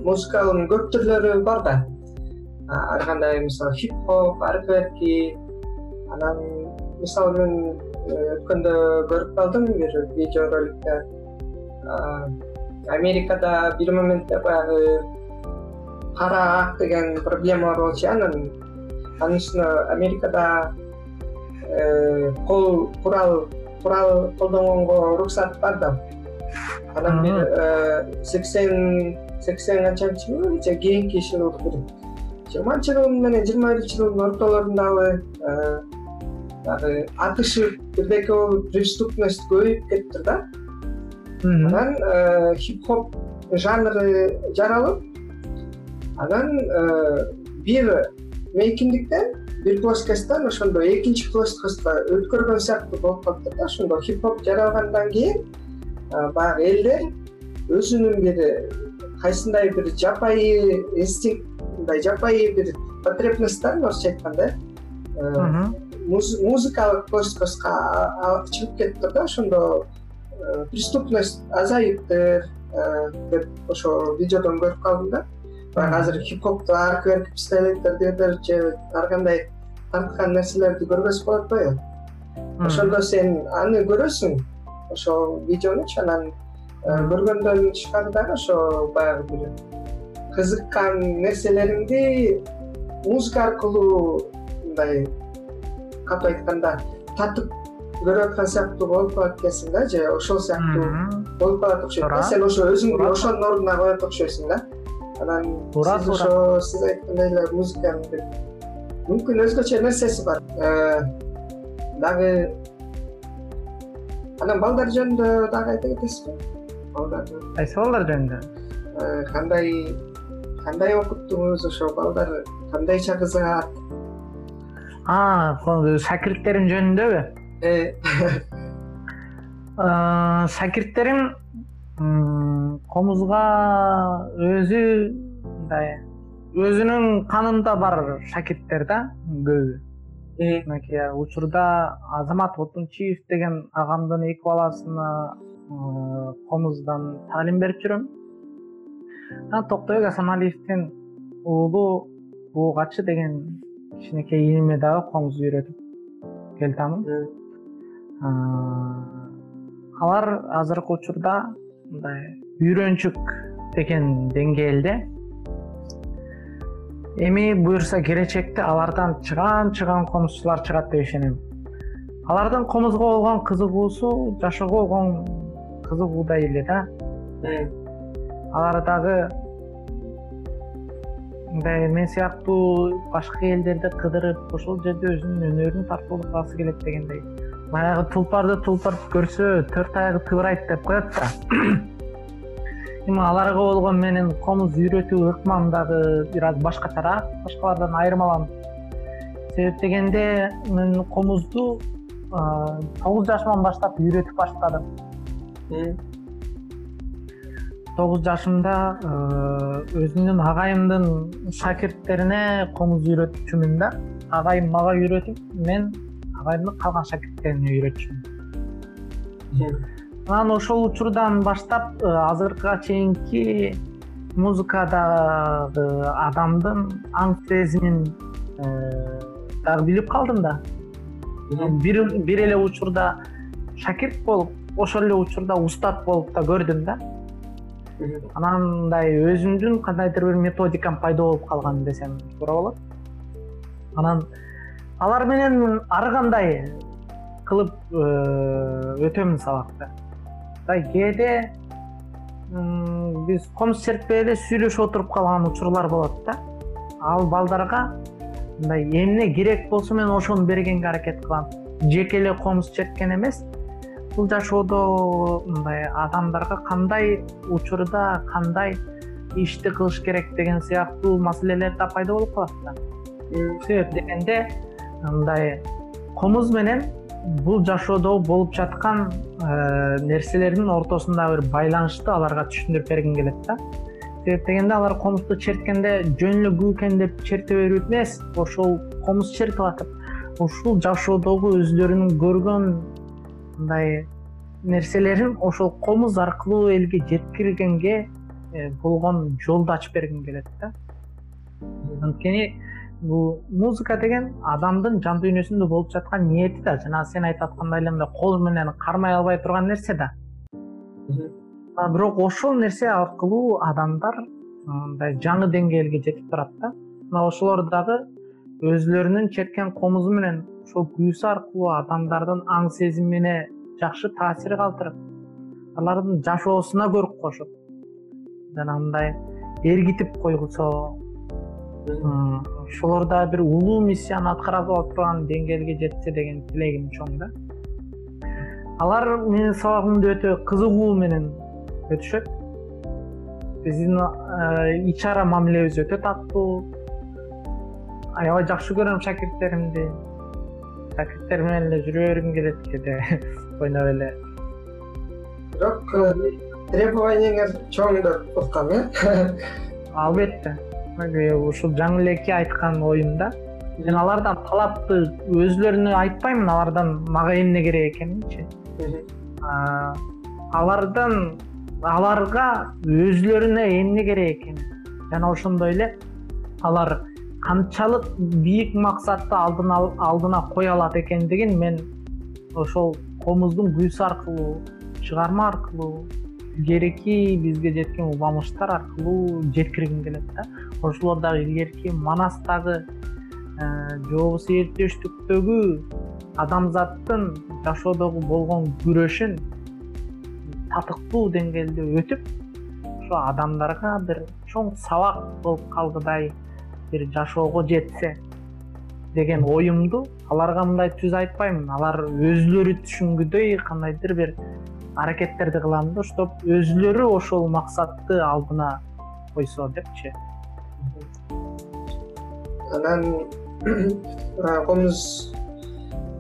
музыканын көп түрлөрү бар да. Ар кандай мисалы хип хоп аркверки анан мисалы мен э, өткөндө көрүп калдым бир видео роликте. Америкада бир моментте баягы кара ак деген проблема бар болчу э анан анын үстүнө америкада кол курал курал колдонгонго уруксат бар да анан бир э, сексен сексен канчанчы жылче кийинки жылы бир жыйырманчы жыл менен жыйырма биринчи жылдын ортолорундагы баягы э, атышып бирдеке болуп преступность көбөйүп кетиптир да. Анан э, хип хоп жанры жаралып анан бир мейкиндиктен бир плоскостьтон ошондо экинчи плоскостко өткөргөн сыяктуу болуп калыптыр да. Ошондо хип хоп жаралгандан кийин баягы элдер өзүнүн бир кайсындай бир жапайы инстинкт мындай жапайы бир потребностьтарын орусча айтканда э, музыкалык плоскостко чыгып кетиптир да. Ошондо э, преступность азайыптыр э, деп ошо видеодон көрүп калдым да баягы азыр хип хопту аркверк пистолеттердидир же ар кандай тарткан нерселерди көрбөсө болот го э ошондо сен аны көрөсүң ошол видеонучу анан э, көргөндөн тышкары дагы ошо баягы бир кызыккан нерселериңди музыка аркылуу мындай катуу айтканда татып көрүп аткан сыяктуу болуп калат экенсиң да же ошол сыяктуу болуп калат окшойт да сен ошо өзүңдү ошонун ордуна коет окшойсуң да анан ошо сиз айткандай эле музыканын бир мүмкүн өзгөчө нерсеси бар. Э, дагы анан балдар жөнүндө дагы айта кетесизби? Балдарды кайсы балдар жөнүндө? Э, кандай кандай окуттуңуз ошо балдар? Кандайча кызыгат шакирттерим жөнүндөбү э. шакирттерим комузга өзү мындай өзүнүн канында бар шакирттер да көбү. Мынакей учурда азамат отунчиев деген агамдын эки баласына комуздан таалим берип жүрөм. Анан токтобек асаналиевдин уулу буугачы деген кичинекей иниме дагы комуз үйрөтүп келатамын алар азыркы учурда мындай үйрөнчүк деген деңгээлде. Эми буюрса келечекте алардан чыгаан чыгаан комузчулар чыгат деп ишенем. Алардын комузго болгон кызыгуусу жашоого болгон кызыгуудай эле да. Алар дагы мындай мен сыяктуу башка элдерди кыдырып ошол жерде өзүнүн өнөрүн тартуулатасы келет дегендей баягы тулпарды тулпар көрсө төрт аягы тыбырайт деп коет да. Эми аларга болгон менин комуз үйрөтүү ыкмам дагы бир аз башкачараак башкалардан айырмаланып. Себеп дегенде мен комузду тогуз жашыман баштап үйрөтүп баштадым. Тогуз жашымда өзүмдүн агайымдын шакирттерине комуз үйрөтчүмүн да. Агайым мага үйрөтүп мен калган шакирттерине үйрөтчүмүн анан ошол учурдан баштап азыркыга чейинки музыкадагы адамдын аң сезимин дагы билип калдым да. Бир эле учурда шакирт болуп ошол эле учурда устат болуп да көрдүм да. Анан мындай өзүмдүн кандайдыр бир методикам пайда болуп калган десем туура болот. Анан алар менен ар кандай кылып э, өтөмүн сабакты мындай кээде биз комуз чертпей эле сүйлөшүп отуруп калган учурлар болот да. Ал балдарга мындай эмне керек болсо мен ошону бергенге аракет кылам. Жеке эле комуз черткен эмес. Бул жашоодо мындай адамдарга кандай учурда кандай ишти кылыш керек деген сыяктуу маселелер да пайда болуп калат да. Себеп дегенде мындай комуз менен бул жашоодо болуп жаткан э, нерселердин ортосундагы бир байланышты аларга түшүндүрүп бергим келет да. Себеп дегенде алар комузду черткенде жөн эле күүкен деп черте берүү эмес ошол комуз чертип атып ушул жашоодогу өзүлөрүнүн көргөн мындай нерселерин ошол комуз аркылуу элге жеткиргенге э, болгон жолду ачып бергим келет да. Анткени бул музыка деген адамдын жан дүйнөсүндө болуп жаткан ниети да. Жанагы сен айтып аткандай эле мындай кол менен кармай албай турган нерсе да. Бирок ошол нерсе аркылуу адамдар мындай жаңы деңгээлге жетип турат да. Мына ошолор дагы өзүлөрүнүн черткен комузу менен ошол күүсү аркылуу адамдардын аң сезимине жакшы таасир калтырып алардын жашоосуна көрк кошуп жанагындай эргитип койгузо ошолор дагы бир улуу миссияны аткара турган деңгээлге жетсе деген тилегим чоң да. Алар менин сабагымды өтө кызыгуу менен өтүшөт. Биздин ич ара мамилебиз өтө таттуу аябай жакшы көрөм шакирттеримди. Шакирттер менен эле жүрө бергим келет кээде ойноп эле. Бирок э, требованияңар чоң деп уккам э? Албетте ушул жаңы элеки айткан оюм да. Мен алардан талапты өзүлөрүнө айтпаймын алардан мага эмне керек экенинчи. Алардан аларга өзүлөрүнө эмне керек экенин жана ошондой эле алар канчалык бийик максатты алдына кое алат экендигин мен ошол комуздун күүсү аркылуу чыгарма аркылуу илгерки бизге жеткен уламыштар аркылуу жеткиргим келет да ошолор дагы илгерки манастагы э, же болбосо эртештүктөгү адамзаттын жашоодогу болгон күрөшүн татыктуу деңгээлде өтүп ошо адамдарга бир чоң сабак болуп калгыдай бир жашоого жетсе деген оюмду аларга мындай түз айтпаймын. Алар өзүлөрү түшүнгүдөй кандайдыр бир аракеттерди кылам да чтоб өзүлөрү ошол максатты алдына койсо депчи анан комуз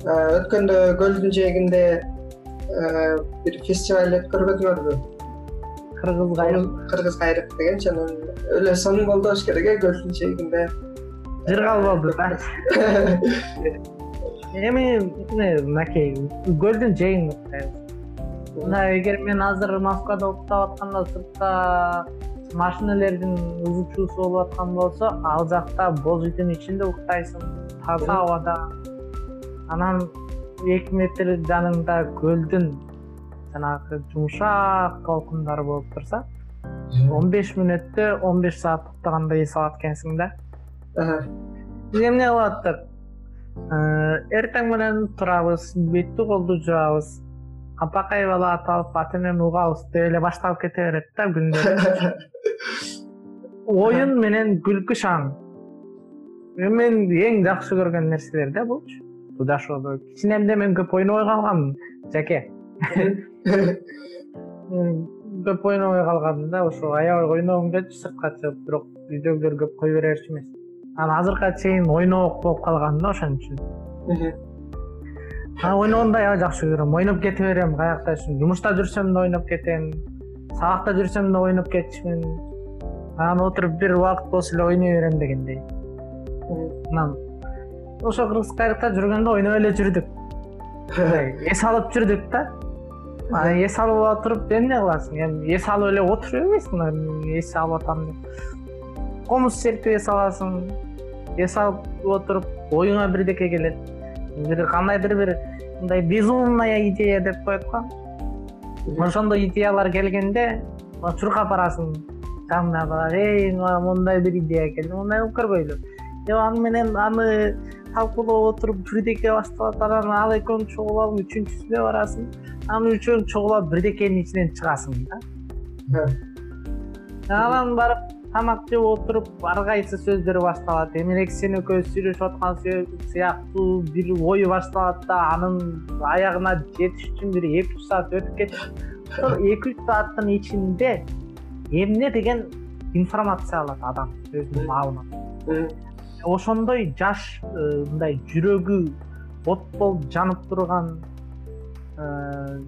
өткөндө көлдүн жээгинде бир фестиваль өткөрбөдүңөрбү кыргыз кайрык кыргыз кайрык дегенчи анан өлө сонун болду болуш керек э көлдүн жээгинде. Жыргал болду да эми мынакей көлдүн жээгин уктайбыз мына эгер мен азыр москвада уктап атканда сыртта машинелердин ызы болуп аткан болсо ал жакта боз үйдүн ичинде уктайсың. Таза абада. Анан эки метр жаныңда көлдүн жанагы жумшак толкундары болуп турса он беш мүнөттө он беш саат уктагандай эс алат экенсиң да. Биз эмне кылып аттык эртең менен турабыз бетти колду жуабыз апакай бала аталып аты менен угабыз деп эле башталып кете берет да күндөр оюн менен күлкү шаң. Мен эң жакшы көргөн нерселер да булчу жашоодо кичинемде мен көп ойнобой калганмын жаке. Көп ойнобой калгам да ошо аябай ойногум келчү сыртка чыгып бирок үйдөгүлөр көп кое берерчи эмес. Анан азыркыга чейин ойнобок болуп калгам да ошон үчүн ойногонду аябай жакшы көрөм. Ойноп кете берем каякта жумушта жүрсөм да ойноп кетем. Сабакта жүрсөм да ойноп кетчүмүн анан отуруп бир убакыт болсо эле ойной берем дегендей. Анан ошо кыргыз кайрыкта жүргөндө ойноп эле жүрдүк. Эс алып жүрдүк да. Анан эс алып отуруп эмне кыласың? Эми эс алып эле отуруп эмессиң эс алып атам деп. Комуз чертип эс аласың. Эс алып отуруп оюңа бирдеке келет бир кандайдыр бир мындай безумная идея деп коет го. Ошондой идеялар келгенде чуркап барасың. Жаныңа барып эй мондай бир идея келди мондай кылып көргөйлү деп аны менен аны талкуулап отуруп бирдеке башталат анан ал экөөң чогулуп алып үчүнчүсүнө барасың. Анан үчөөң чогулуп бирдекенин ичинен чыгасың да. Анан барып тамак жеп отуруп ар кайсы сөздөр башталат. Эмерээки сен экөөбүз сүйлөшүп аткан сыяктуу бир ой башталат да анын аягына жетиш үчүн бир эки үч саат өтүп кетет ошол эки үч сааттын ичинде эмне деген информация алат адам өзүнүн маалымат ошондой жаш э, мындай жүрөгү от болуп жанып турган э,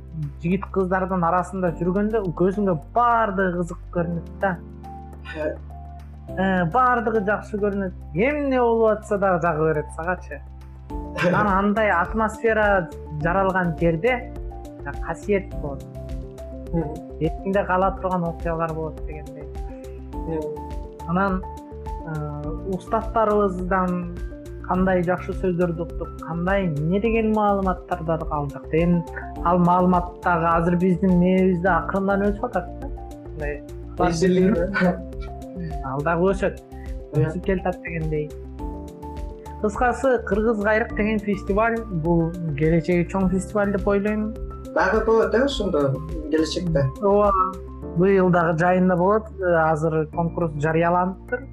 жигит кыздардын арасында жүргөндө көзүңө баардыгы кызык көрүнөт да баардыгы жакшы көрүнөт. Эмне болуп атса дагы жагы берет сагачы. Анан андай атмосфера жаралган жерде касиет болот. Эсиңде кала турган окуялар болот дегендей. Анан устаттарыбыздан кандай жакшы сөздөрдү уктук кандай эмне деген маалыматтарды алдык эми ал маалымат дагы азыр биздин мээбизде акырындан өсүп атат да ал дагы өсөт өсүп келатат дегендей. Кыскасы кыргыз кайрык деген фестиваль. Бул келечеги чоң фестиваль деп ойлойм. Дагы болот э ошондо келечекте? Ооба быйыл дагы жайында болот. Азыр конкурс жарыяланыптыр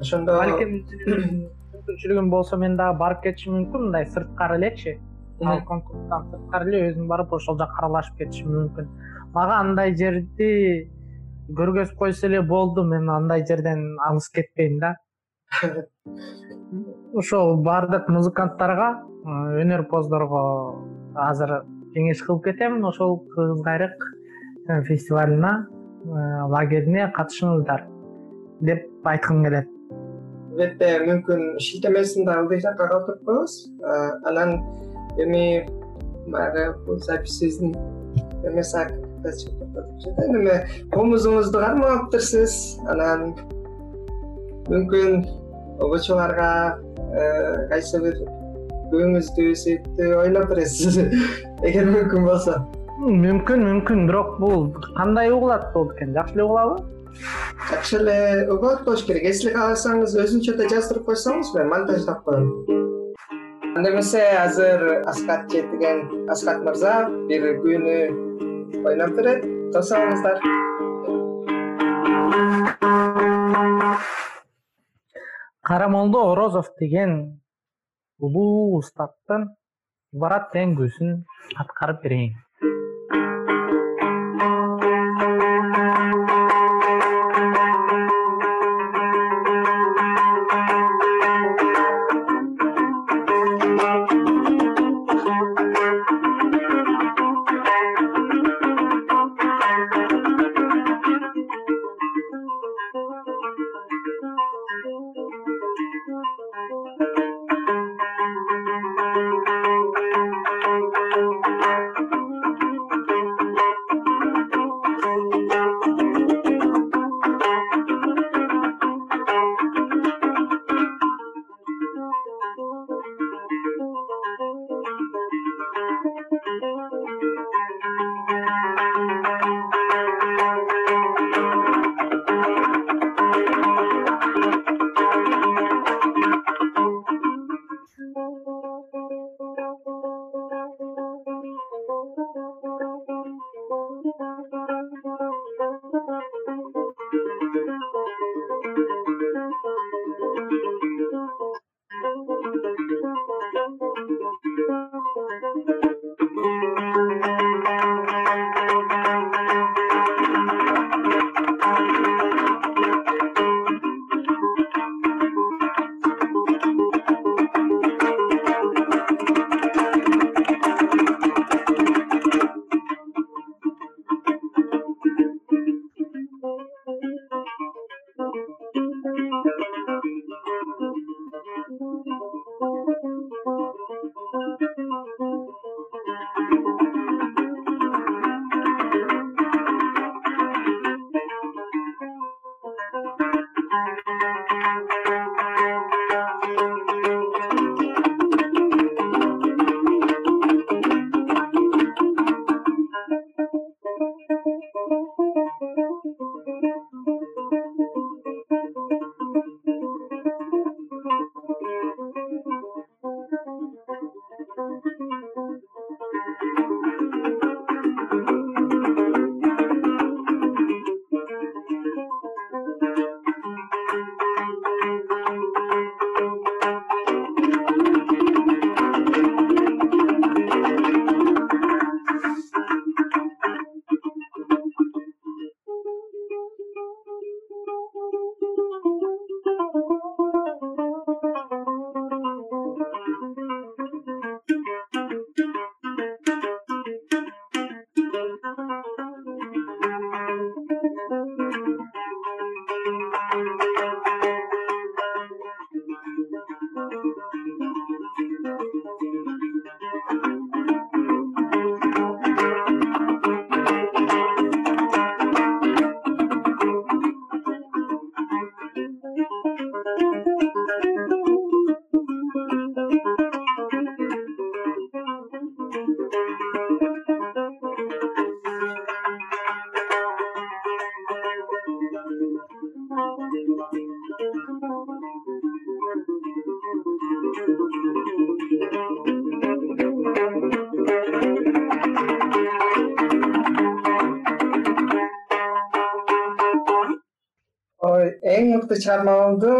ошондо балким мүмкүнчүлүгүм болсо мен дагы барып кетишим мүмкүн. Мындай сырткары элечи. Ал конкурстан сырткары эле өзүм барып ошол жака аралашып кетишим мүмкүн. Мага андай жерди көргөзүп койсо эле болду. Мен андай жерден алыс кетпейм да. Ошол баардык музыканттарга өнөрпоздорго азыр кеңеш кылып кетем ошол кыргыз кайрык фестивалына лагерине катышыңыздар деп айткым келет. Бетте мүмкүн шилтемесин да ылдый жакка калтырып коебуз. Анан эми баягы бул записибиздин эме комузуңузду кармаптырсыз анан мүмкүн окуучуларга э, кайсы бир көңүздүү сүйүктүү ойлоп бересиз эгер мүмкүн болсо. Мүмкүн мүмкүн. Бирок бул кандай угулат болду экен? Жакшы эле угулабы жакшы эле угулат болуш керек. Если кааласаңыз өзүнчө да жаздырып койсоңуз мен монтаждап коем анда эмесе азыр аскат жетиген аскат мырза бир күүнү ойноп берет тосуңуздар карамолдо орозов деген улуу устаттын ибарат деген күүсүн аткарып берейин эң мыкты чыгарма болду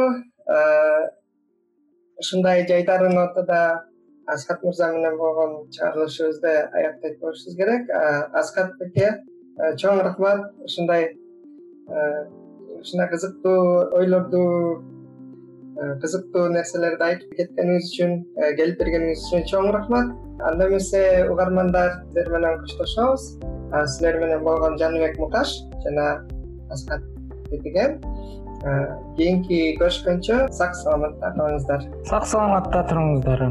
ушундай жайдарын ортодо аскат мырза менен болгон чыгарылышыбызды аяктайт болушубуз керек. Аскат беке чоң рахмат ушундай ушундай кызыктуу ойлорду кызыктуу нерселерди айтып кеткениңиз үчүн келип бергениңиз үчүн чоң рахмат. Анда эмесе угармандар сиздер менен коштошобуз. Силер менен болгон жаныбек мукаш жана аскат кетиген кийинки көрүшкөнчө сак саламатта калыңыздар сак саламатта туруңуздар